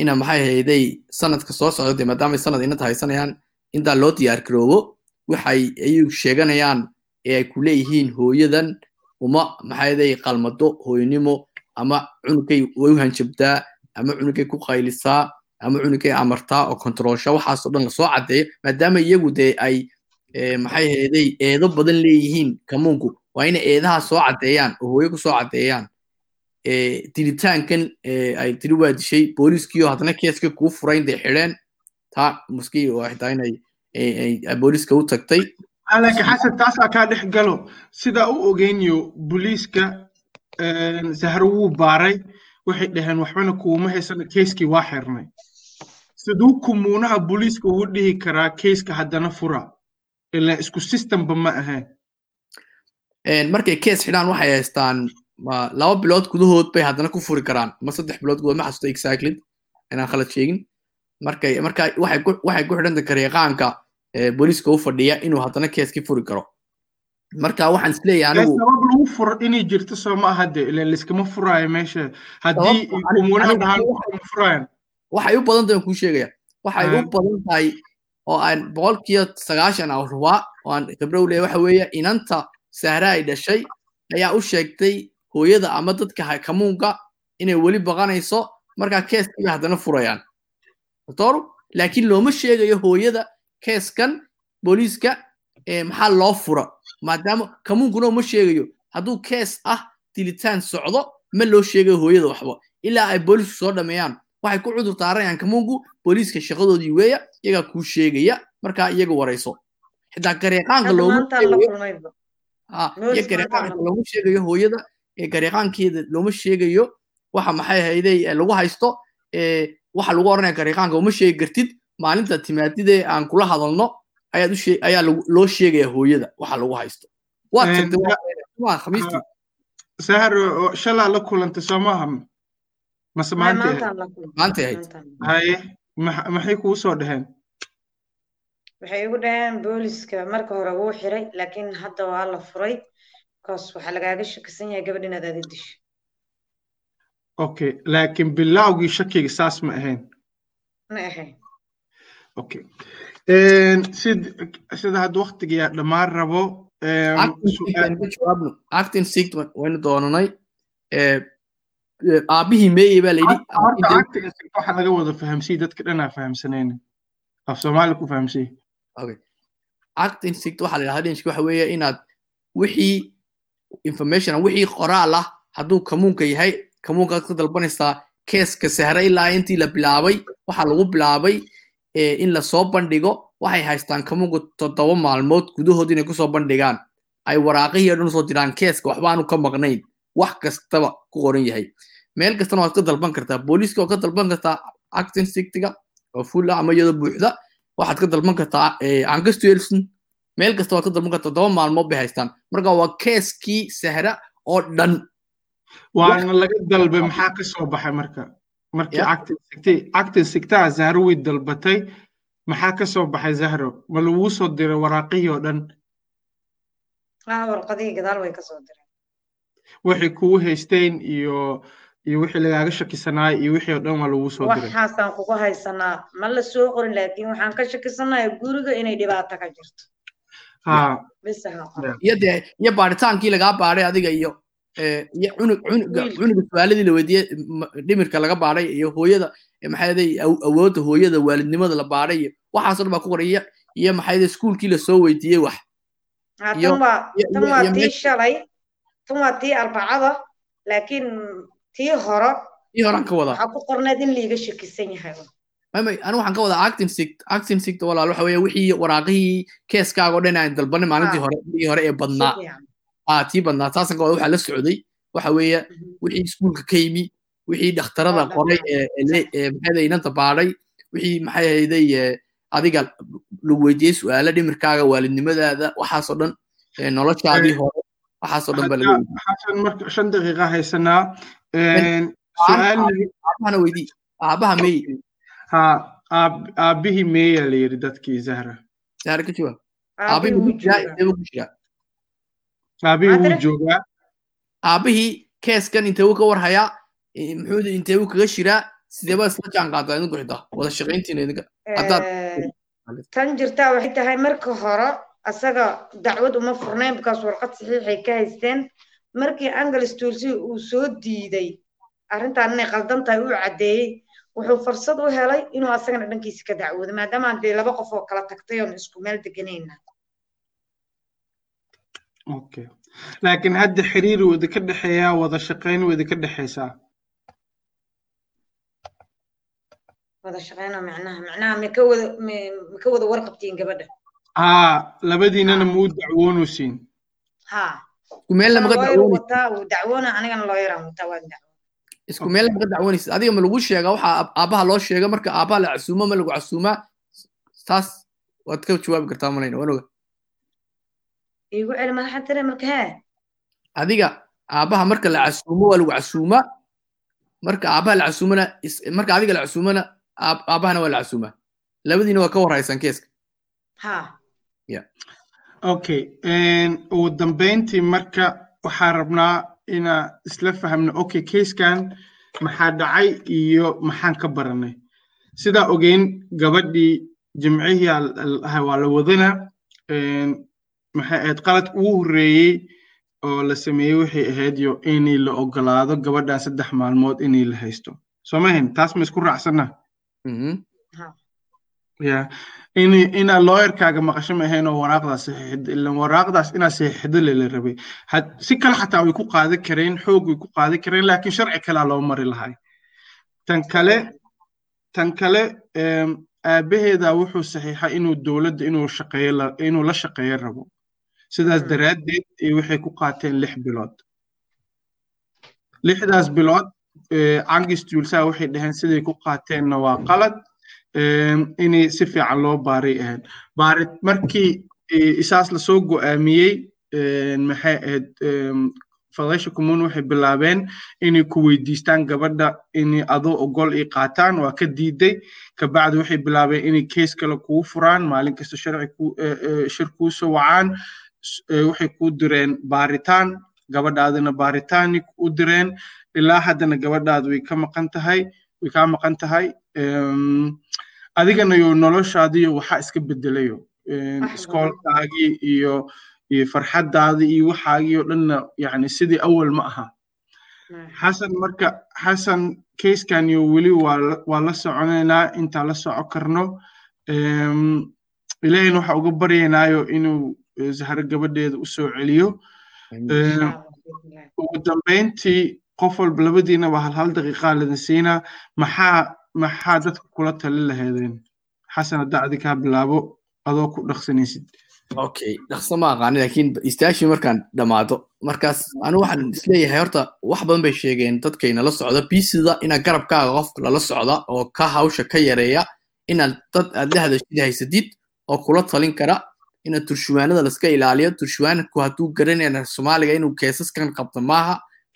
ina maxay hayday sanadka soo socda dee sanad inanta haysanayaan intaa loo diyaar garoobo waxay ayuu sheeganayaan ee ay ku leeyihiin hooyadan uma maxaa yidhay qalmado hooyanimo ama cunugay way u hanjabtaa ama cunugay ku qaylisaa ama cunugay amartaa oo kontroolsha waxaasoo dhan la soo caddeeyo maadaama iyagu dee ay maxay hayday eedo badan leeyihiin kamuunku waa inay eedaha soo caddeeyaan oo hooyo ku soo dilitaankan ay tiri waa dishay booliiskiio haddana keeska kuu furayn day xidheen taa muskii xitaa inay booliiska u tagtay
laakiin xasan taasaa kaa dhex galo sidaa u ogeynayo booliiska zahro wuu baaray waxay dhaheen waxbana kuuma haysana keiskii waa xirnay. Siduu kumuunaha booliiska ugu dhihi karaa keiska haddana fura. Ilaa isku systemba ma ahayn
markay kees xidhaan waxay haystaan laba bilood gudahood bay haddana ku furi karaan. Ma saddex bilood gudahood ma xasuusta exactly. Inaan khalad sheegin. Markay marka waxay ku xidhanta kareeqaanka booliiska u fadhiya inuu haddana keeskii furi karo marka waxaan is leeyahay anigu
sabab lagu furo inay jirto soo ma aha de ila liskama furaayo meesha. Haddii dhahaan ma furaayan
waxay u badan tahay kuu sheegaya. Waxay u badan tahay oo aan boqolkiiba sagaashan aan rubaa oo aan khibro u leeyahay waxa weeye inanta sahra ay dhashay ayaa u sheegtay hooyada ama dadka kamuunka inay weli baqanayso markaa keeskiiba haddana furayaan. Doctor laakiin looma sheegayo hooyada keeskan booliiska maxaa loo fura maadaama kamuunkuna uma sheegayo. Hadduu kees ah dilitaan socdo ma loo sheegayo hooyada waxba. Ilaa ay booliisku soo dhameeyaan waxay ku cudur daarayaan kamuunku booliiska shaqadoodii weeya iyagaa kuu sheegaya markaa iyaga warayso xitaa gareeqaanka looma sheegayo hooyada ee gareeqaankeeda looma sheegayo waxa maxay hayday lagu haysto waxa lagu oranaya gareeqaanka uma sheegi kartid. Maalinta timaadidee aan kula hadalno ayaa loo sheegaya hooyada waxa lagu haysto.
Sahar shalaa la kulantay soo maaha mase maanta
maantay ahayd.
haye maxay kuu soo dhaheen?
Waxay igu dhaheen booliska marka hore wuu xiray laakiin hadda waa la furay. Bcause waxaa lagaaga shakisan yahay gabadh inaad aada disho
okay laakiin bilowgii shakiga saas ma ahayn.
Ma ahayn.
Okay sida hadda dhammaan rabo
acting sict waynu doonanay aabihii meeye baa layidhi
waxa laga wada fahamsiy dadka dhanaa fahamsanayna af soomaali ku fahamsiy
okay acting sict waxaa la dhinishka waxa weeye inaad wixii information wixii qoraal ah hadduu kamuunka yahay kamuunkaad ka dalbanaysaa keeska sahre ilaa intii la bilaabay waxaa lagu bilaabay in la soo bandhigo waxay haystaan kamuunka toddoba maalmood gudahood inay ku soo bandhigaan. Ay waraaqihii dhan u soo diraan keeska waxbaanu ka maqnayn. Wax kastaba ku qoran yahay. Meel kastana waad ka dalban kartaa. Booliiska waad ka dalban kartaa acting sictiga oo full ah ama iyadoo buuxda. Waxaad ka dalban kartaa angastuelson meel kasta waad ka dalban kartaa. Toddoba maalmood bay haystaan. Marka waa keeskii sahra oo dhan.
Waana laga dalbay maxaa ka baxay marka markii acting sigtay acting sigtaa zahro way dalbatay maxaa ka soo baxay zahro ma laguu soo diray waraaqihii oo dhan?
Warqadihii gadaal way ka soo direen.
Waxay kugu haysteen iyo iyo wixii lagaaga shakisanaay iyo wixii oo dhan waa laguu soo diray.
Waxaasaan kugu haysanaa. Ma la soo qorin laakiin waxaan ka shakisanahay guriga inay dhibaato ka jirto. Qoro
iyo dee iyo baaritaankii lagaa baaray adiga iyo iyo cunug cunuga
Wiil.
cunuga su'aaladii la weydiiyey m- dhimirka laga baaray iyo hooyada maxay ahayd awoodda hooyada waalidnimada la baaray iyo waxaasoo dhan baa ku qoray iyo ahayd iskuulkii la soo weydiiyey wax.
Tii shalay tan waa tii arbacada laakiin tii hore
ii horaan ka wadaa.
waxaa ku qorneed in liiga shakisan yahay
mamay anigu waxaan ka wadaa acting sict acting sict walaal waxa weeye wixii waraaqihii keeskaaga dhan aan dalbanay maalintii
Ah.
hore tii hore ee badnaa tii badnaa taasan ka wada waxaa la socday waxa weeye wixii iskuulka ka yimi wixii dhakhtarada qoray ee inanta baadhay wixii maxay ahayday ee adiga lagu weydiiyey su'aalo dhimirkaaga waalidnimadaada waxaasoo dhan noloshaadii hore waxaasoo dhan baa weydiiyey
shan daqiiqa haysanaa
aabahana weydii aabaha meey
ha aab- aabihii meeya la yidhi dadkii zahra
saare ka jawaab aabihii ku jiraa
aabihii joogaa.
Aabihii keeskan intee uu ka warhayaa muxuu intee uu kaga shiraa sidee baa isla jaan qaadaa idinku xitaa wada shaqayntiina idinka
tan jirtaa waxay tahay marka hore asaga dacwad uma furnayn bakaas warqad saxiixay ka haysteen. Markii angeles tulsi uu soo diiday arrintan inay qaldan tahay uu caddeeyey wuxuu fursad u helay inuu asagana dhankiisa ka dacwoodo maadaama aan dee laba qof oo kala tagtay oon isku meel deganayna
okay. Laakiin hadda xiriir wada ka dhexeeyaa wada shaqayn wada ka dhexaysaa
wada shaqeyno macnaha macnaha wada warqabtiin gabadha?
Haa labadiinana ma u dacwoonaysiin
haa.
Isku meel lamaga
looyar
dacwoonaysid
wataa wuu dacwoona anigana looyaraan wataa waan dacwo
isku meel lamaga dacwoonaysid adiga ma lagu sheegaa waxaa aab- aabbaha loo sheega marka aabbaha la casuumo ma lagu casuumaa? Taas waad ka jawaabi kartaa malayna waan oga
iigu celi madaxa tire marka hee?
Adiga aabbaha marka la casuumo waa lagu casuumaa. Marka aabbaha la casuumana marka adiga la casuumana aab- aabbahana waa la casuumaa. Labadiina waa ka warhaysaan keeska.
Haa.
Okay ugu dambeyntii marka waxaa rabnaa inaa isla fahamno okay keyskan maxaa dhacay iyo maxaan ka baranay. Sidaa ogeyn gabadhii jimcihii waa la wadana maxay ahayd? Qalad ugu horreeyey oo la sameeyey waxay ahayd yo inay la ogolaado gabadhan saddex maalmood inay la haysto. Soo mahayn taas ma isku raacsana
Mhm.
ya in inaa looyarkaaga maqasho ma ahayn oo waraaqdaas saxiixid ilan waraaqdaas inaa saxiixdo lela rabay. Si kale xataa way ku qaadan kareen xoog way ku qaadan kareen laakiin sharci kalaa loo mari lahay. Tan kale tan kale em, aabaheeda wuxuu saxiixay inuu dowladda inuu shaqeeyo inuu la shaqeeyo rabo sidaas
Mm.
daraaddeed waxay ku qaateen lix bilood. Lixdaas bilood cangis juulsaa waxay dhaheen siday ku qaateenna waa qalad inay si fiican loo baaray ahayd baarid markii isaas la soo go'aamiyey maxay ahayd fadaysha commun waxay bilaabeen inay ku weydiistaan gabadha inay adoo ogol ay qaataan waa ka diiday. Kabacdi waxay bilaabeen inay kees kale kuu furaan maalin kasta sharci shir kuu soo wacaan waxay kuu direen baaritaan gabadhaadina baaritaani u direen ilaa haddana gabadhaadu way ka maqan tahay way kaa maqan tahay Em, adigana yo noloshaadiyo waxaa iska bedelayo.
Wax
iskoolkaagii iyo iyo farxaddaadii iyo waxaagii oo dhanna yani sidii awal ma aha. Xasan marka xasan keyskan iyo weli waa la- soconaynaa intaan la soco karno. Em, ilaahayna waxaa uga baryaynaayo inuu eh, zahro gabadheeda u soo celiyo. Ugu dambeyntii qof walba labadiinaba hal hal daqiiqaa ladin siinaa maxaa maxaa dadka kula tali lahaydeen? Xasan haddaa adi kaa bilaabo adoo ku dhaqsanaysid.
Okay dhaqso ma aqaani laakiin istaashii markaan dhammaado markaas anigu waxaan is leeyahay horta wax badan bay sheegeen dadkayna la socda. Biisida inaad garabkaaga qof lala socda oo ka hawsha ka yareeya inaad dad aad la hadashid haysatid oo kula talin kara inaad turshuwaanada laska ilaaliyo turshuwaanku hadduu garanayna soomaaliga inuu keesaskan qabto maaha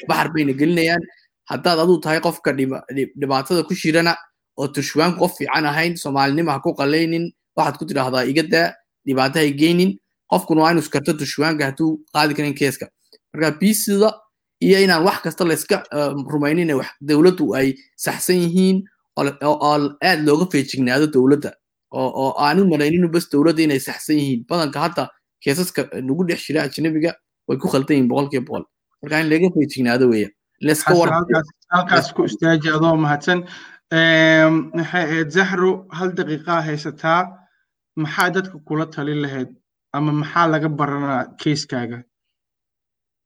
baxar bayna gelinayaan haddaad aduu tahay qofka dhiba- dhib- dhibaatada ku shirana oo turshuwaanku qof fiican ahayn soomaalinima ha ku qalaynin waxaad ku tidhaahdaa iga daa dhibaato hay geynin qofkuna waa inuu iskarto turshuwaanka hadduu qaadi karin keeska marka biisida iyo inaan wax kasta layska rumaynin dowladdu ay saxsan yihiin oo aad looga feejignaado dowladda oo oo aanu malaynin bas dowladda inay saxsan yihiin. Badanka hadda keesaska nagu dhex jira ajnabiga way ku khaldan yihiin boqolkiiba boqol. Marka in laga feejignaado weya
halkaas ku istaaji adoo mahadsan. Maxay ahayd zahro hal daqiiqaa haysataa maxaa dadka kula talin lahayd ama maxaa laga baranaa keiskaaga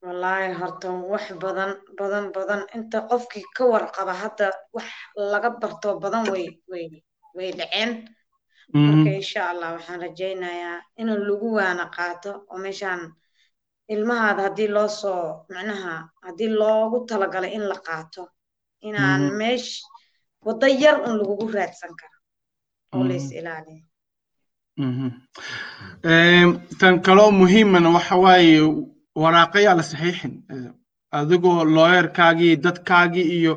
wallaahi horta wax badan badan badan. Inta qofkii ka warqaba hadda wax laga barto badan way way way dhaceen marka insha allah waxaan rajaynayaa inuu lagu waana qaato oo meeshaan ilmahaada haddii loo soo macnaha haddii loogu talagalay in la qaato inaan meesh waddo yar un lagugu raadsan karo oo lays ilaaliyo.
Tan kaloo muhiimana waxa waaye waraaqayaa la saxiixin. Adigoo looyarkaagii dadkaagii iyo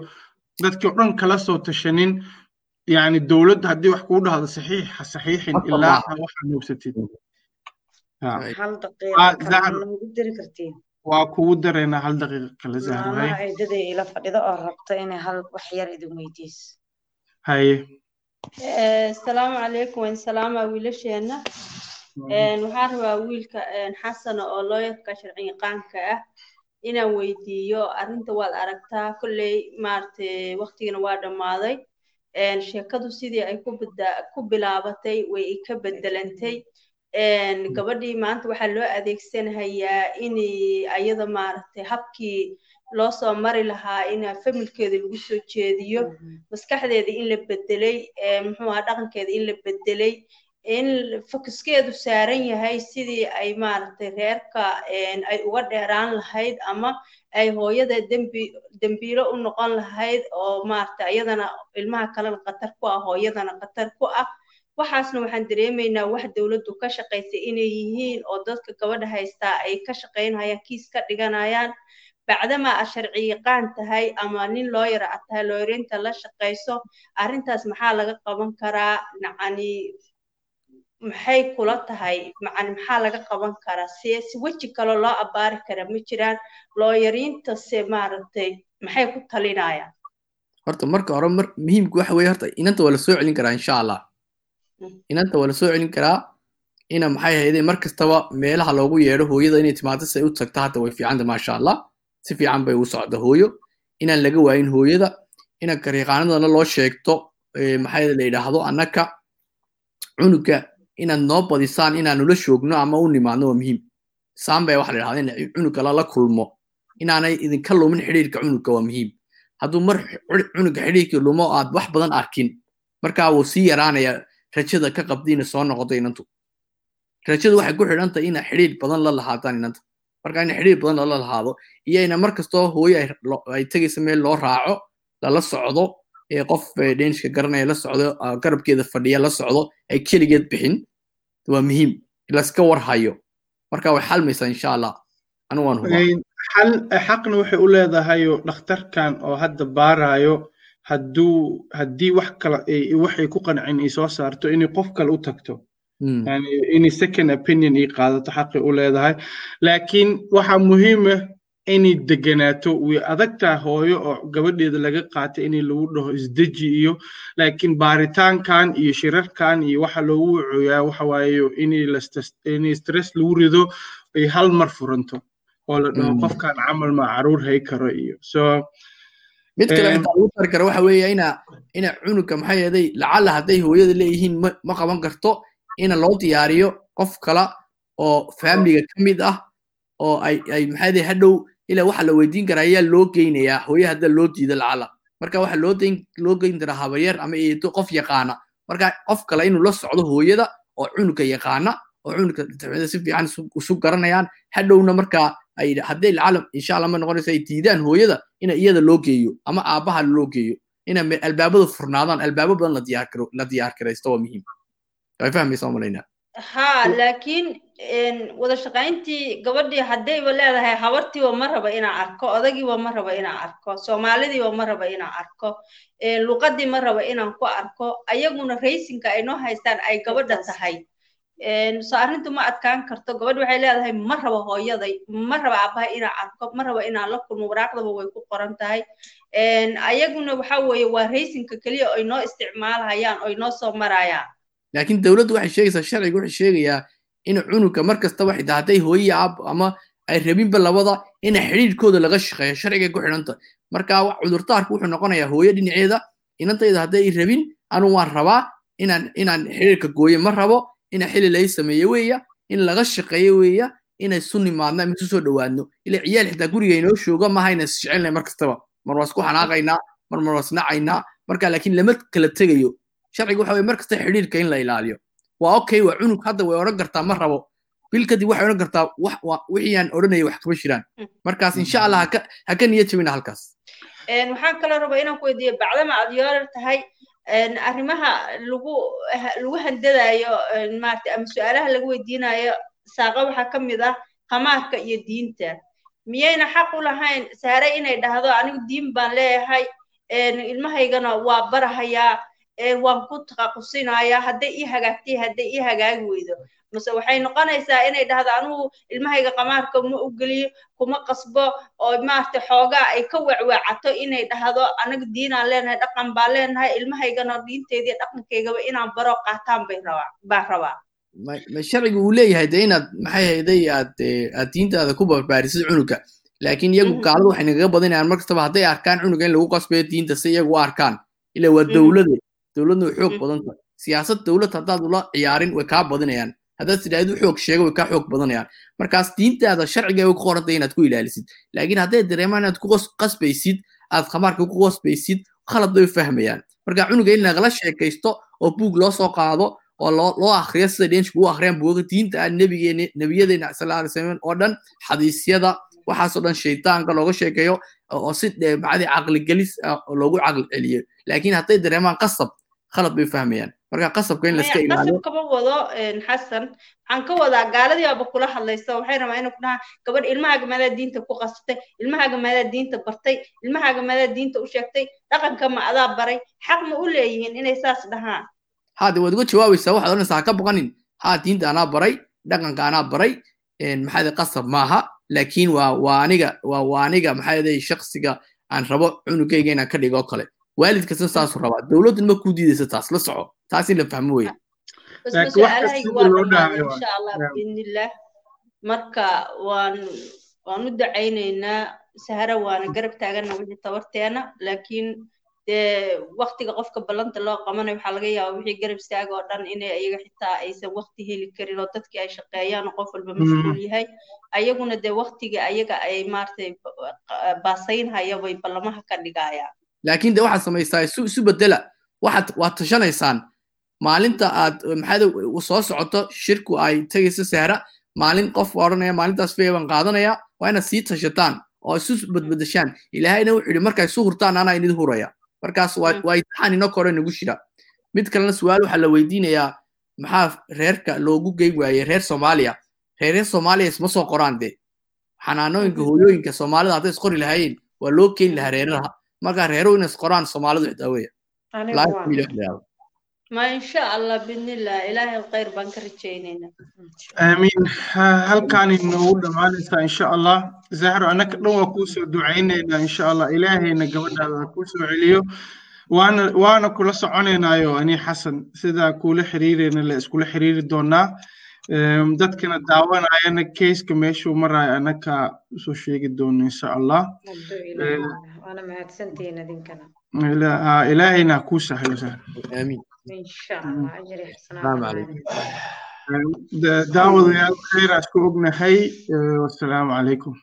dadkii o dhan kala soo tashanin yani dowladda haddii wax kuu dhahdo saxiix ha saxiixin ilaa waxaa
kartiin
waa kugu daraynaa hal daqiiqa kala
maamaha eedaday ila fadhido oo rabta inay hal wax yar idin weydiis
haye
asalaamu calaykum waan salaamaa wiilasheena waxaan rabaa wiilka xasana oo looyarka sharci yaqaanka ah inaan weydiiyo arrinta waad aragtaa kolley maaragtay waktigana waa dhammaaday sheekadu sidii ay ku bilaabatay way ka bedelantay. Gabadhii maanta waxaa loo adeegsanahayaa in ayada maaragtay habkii loo soo mari lahaa in familkeeda lagu soo jeediyo. Maskaxdeeda in la bedelay muxuu ahaa dhaqankeeda in la bedelay. In fokuskeedu saaran yahay sidii ay maaragtay reerka ay uga dheeraan lahayd ama ay hooyada dembi dembiilo u noqon lahayd oo maaragtay ayadana ilmaha kalena khatar ku ah hooyadana khatar ku ah. Waxaasna waxaan dareemaynaa wax dowladdu ka shaqaysay inay yihiin oo dadka gabadha haystaa ay ka shaqaynayaan kiis ka dhiganayaan. Bacdama a sharci yaqaan tahay ama nin looyara a tahay looyarinta la shaqayso arrintaas maxaa laga qaban karaa? Nacani maxay kula tahay? Macani maxaa laga qaban karaa? Si si weji kale loo abaari kara ma jiraan looyariinta se maaragtay maxay ku talinayaan
horta marka hore mar muhiimku waxa weeye horta inanta waa la soo celin karaa insha allah inanta waa la soo celin karaa ina maxay hayde mar kastaba meelaha loogu yeedho hooyada inay timaado si ay u tagto hadda way fiicanta maasha allah si fiican bay ugu socda hooyo. Inaan laga waayin hooyada ina kariiqaanadana loo sheegto maxay la yidhaahdo annaka cunuga inaad noo badisaan inaan nula shoogno ama u nimaadno waa muhiim. Saambaya waxa la yidhahda in kulmo. Inaanay idinka lumin xidhiirka cunuga waa muhiim. Hadduu mar cunuga xidhiirkii lumo aad wax badan arkin markaa wuu sii yaraanaya rajada ka qabdi ina soo noqoto inantu. Rajadu waxay ku xidhan tahay ina xidhiir badan la lahaadaan inanta. Marka ina xidhiir badan lala lahaado iyo ina mar kastoo hooyo ay tegaysa meel loo raaco lala socdo ee qof dhenishka garanaya la socdo garabkeeda fadhiya la socdo ay keligeed bixin waa muhiim. Laska war hayo. Marka way xalmaysaa insha allah anu waan
xal xaqna waxay u leedahayo dhakhtarkan oo hadda baarayo hadduu haddii wax kale waxay ku qancin ay soo saarto inay qof kale u tagto. Yani inay second opinion ay qaadato xaqay u leedahay. Laakiin waxaa muhiim ah inay deganaato way adagtaa hooyo oo gabadheeda laga qaatay inay lagu dhaho isdeji iyo laakiin baaritaankan iyo shirarkan iyo waxa loogu wacooyaa waxa waaye inay stress lagu rido ay hal mar furanto. Oo la dhaho qofkan camal ma carruur hay karo iyo. So
mid kale xitaa lagu tari karo waxa weeye ina ina cunuga maxaa yeeday lacalla hadday hooyada leeyihiin ma qaban karto ina loo diyaariyo qof kala oo familiga ka mid ah oo ay ay maxaa yeeday hadhow ilaa waxa la weydiin karaa ayaa loo geynayaa hooye hadda loo diida lacalla marka waxa loo geyn karaa habaryar ama eedo qof yaqaana. Marka qof kale inuu la socdo hooyada oo cunuga yaqaana oo cunuga si fiican isu garanayaan hadhowna markaa ay hadday lacala insha allah ma noqonayso ay diidaan hooyada ina iyada loo geeyo ama aabaha loo geeyo. Ina albaabadu furnaadaan albaabo badan la diyaar karaysto waa muhiim. Way fahmaysaa malaynaa
ha laakiin wada shaqayntii gabadhii haddayba leedahay habartiiba ma raba inaan arko odagiiba ma raba inaan arko soomaalidiiba ma raba inaan arko luqadii ma raba inaan ku arko ayaguna raysinka ay noo haystaan ay gabadha tahay. So arrintu ma adkaan karto gabadh waxay leedahay ma raba hooyaday ma raba aabahay inaan arko ma raba inaan la kulmo waraaqdaba way ku qoran tahay. Ayaguna waxa weeye waa raysinka keliya oy noo isticmaalhayaan oy noo soo marayaan.
Laakiin dowladdu waxay sheegaysaa sharciga wuxuu sheegayaa in cunuga mar kastaba xitaa hadday hooyi aab ama ay rabinba labada ina xidhiidhkooda laga shaqeeyo sharcigay ku xidhanta marka cudurdaarku wuxuu noqonayaa hooyo dhinaceeda inantayda hadday rabin anu waan rabaa inaan inaan xidhiidhka gooyo ma rabo ina xili lay sameeyo weeya in laga shaqeeyo weeya inay su nimaadna soo dhowaadno ila ciyaal xitaa guriga inoo jooga maaha inay isjecelnay mar mar waa isku xanaaqaynaa mar mar waa isnacaynaa marka laakiin lama kala tegayo sharciga waxa weye mar kasta xidhiidhka in la ilaaliyo waa okay waa cunug hadda way odhan kartaa ma rabo. Bil kadib waxay odhan kartaa wixii aan odhanaya wax kama jiraan. Markaas insha allah ha ka niyad jabina halkaas.
Waxaan kaloo rabaa inaan ku weydiiyo bacdama aad yoorar tahay? Arrimaha lagu lagu handadayo maarata ama su'aalaha lagu weydiinayo saaqa waxaa ka mid ah khamaarka iyo diinta. Miyayna xaq u lahayn saare inay dhahdo anigu diin baan leeyahay. Ilmahaygana waa barahayaa waan ku taqaqusinayaa hadday ii hagaagtay hadday ii hagaagi weydo. Mase waxay noqonaysaa inay dhahdo anigu ilmahayga qamaarka ma u geliyo kuma qasbo oo maarata xoogaa ay ka wacwaacato inay dhahdo anaga diinaan leenahay dhaqan baan leenahay ilmahaygana diinteediiyo dhaqankaygaba inaan baro qaataan bay rabaa baan rabaa.
Ma sharciga uu leeyahay de inaad maxay hayday aad aad diintaada ku barbaarisid cunuga? Laakiin iyagu gaaladu waxay nagaga badinayaan mar kastaba hadday arkaan cunuga in lagu qasbayo diinta si iyagu u arkaan ila waa dowlade dowladna way xoog badan tahay. Siyaasad dowlad haddaad ula ciyaarin way kaa badinayaan. Haddaad tidhaahid u xoog sheego way kaa xoog badanayaan. Markaas diintaada sharciga way ku qorantay inaad ku ilaalisid. Laakiin hadday dareemaan inaad ku qasbaysid aad khamaarka ku qasbaysid khalad bay fahmayaan. Marka cunuga in lagala sheekaysto oo buug loo soo qaado oo loo akhriyo sida dhenshku u akhriyaan buuga diinta ah nebigeena nebiyadeena sallallahu alayhi wasallam oo dhan xadiisyada waxaasoo dhan shaytaanka looga sheekeeyo oo si bacdi caqligelis loogu caqli celiyo. Laakiin hadday dareemaan qasab khalad bay fahmayaan. Marka qasabka in laska ilaaliyo
wado xasan. Waxaan ka wadaa gaaladii baaba kula hadlaysa waxay rabaa inay ku dhahaan gabadh ilmahaaga maadaa diinta ku qasatay ilmahaaga maadaa diinta bartay ilmahaaga maadaa diinta u sheegtay dhaqanka ma adaa baray. Xaq ma u leeyihiin inay saas dhahaan.
Haade waad uga jawaabaysaa waxaad odhanaysaa ha ka baqanin haa diinta anaa baray dhaqanka anaa baray. Maxaa qasab maaha? Laakiin waa waa aniga waa waa aniga maxaa shaksiga aan rabo cunugayga inaan ka dhigo kale waalidkasna saasuu rabaa dowladdan ma kuu diidaysa taas la soco taas in la fahmo weya
marka waan waan u dacaynaynaa sahara waana garab taagana wixii tabarteena laakiin dee waktiga qofka ballanta loo qabanayo waxaa laga yaabaa wixii garab istaaga oo dhan inay ayaga xitaa aysan wakti heli karin oo dadkii ay shaqeeyaan oo qof walba mashquul yahay ayaguna dee waktiga ayaga ay maaragtay baasaynhaya bay ballamaha ka dhigayaan
laakiin de waxaad samaysaa isu isu bedela waxaad waad tashanaysaan. Maalinta aad maxaad soo socoto shirku ay tegayso sahra maalin qof odhanaya maalintaas fee baan qaadanaya waa inaad sii tashataan oo isu badbadashaan ilaahayna wuxuu yidhi markay isu hurtaan anaa inid huraya. Markaas waa imtixaan ino kore nagu jira. Mid kalena su'aal waxaa la weydiinayaa maxaa reerka loogu geyn waayey reer soomaaliya. Reer soomaaliya isma soo qoraan de. Xanaanooyinka hooyooyinka soomaalida hadday isqori lahaayeen waa loo keeni lahaa reeraha marka reeruhu inay isqoraan soomaalidu xitaa weya
ma insha allah bidnillah ilaahay khayr baan ka rajaynayna
aamiin halkaan inoogu dhammaanaysaa insha allah zahro annaka dhan waa kuu soo ducaynaynaa insha allah ilaahayna gabadhaada ha kuu soo celiyo waana waana kula soconaynaayo ani xasan sidaa kuula xiriirayna la iskula xiriiri doonaa dadkana daawanayana keiska meeshuu maraayo annaka u soo sheegi doono insha allah
waana mahadsantihiin idinkana
ilaahayna ha kuu sahlo
aamin
daawadayaal khayr aan isku ognahay wasalaamu calaykum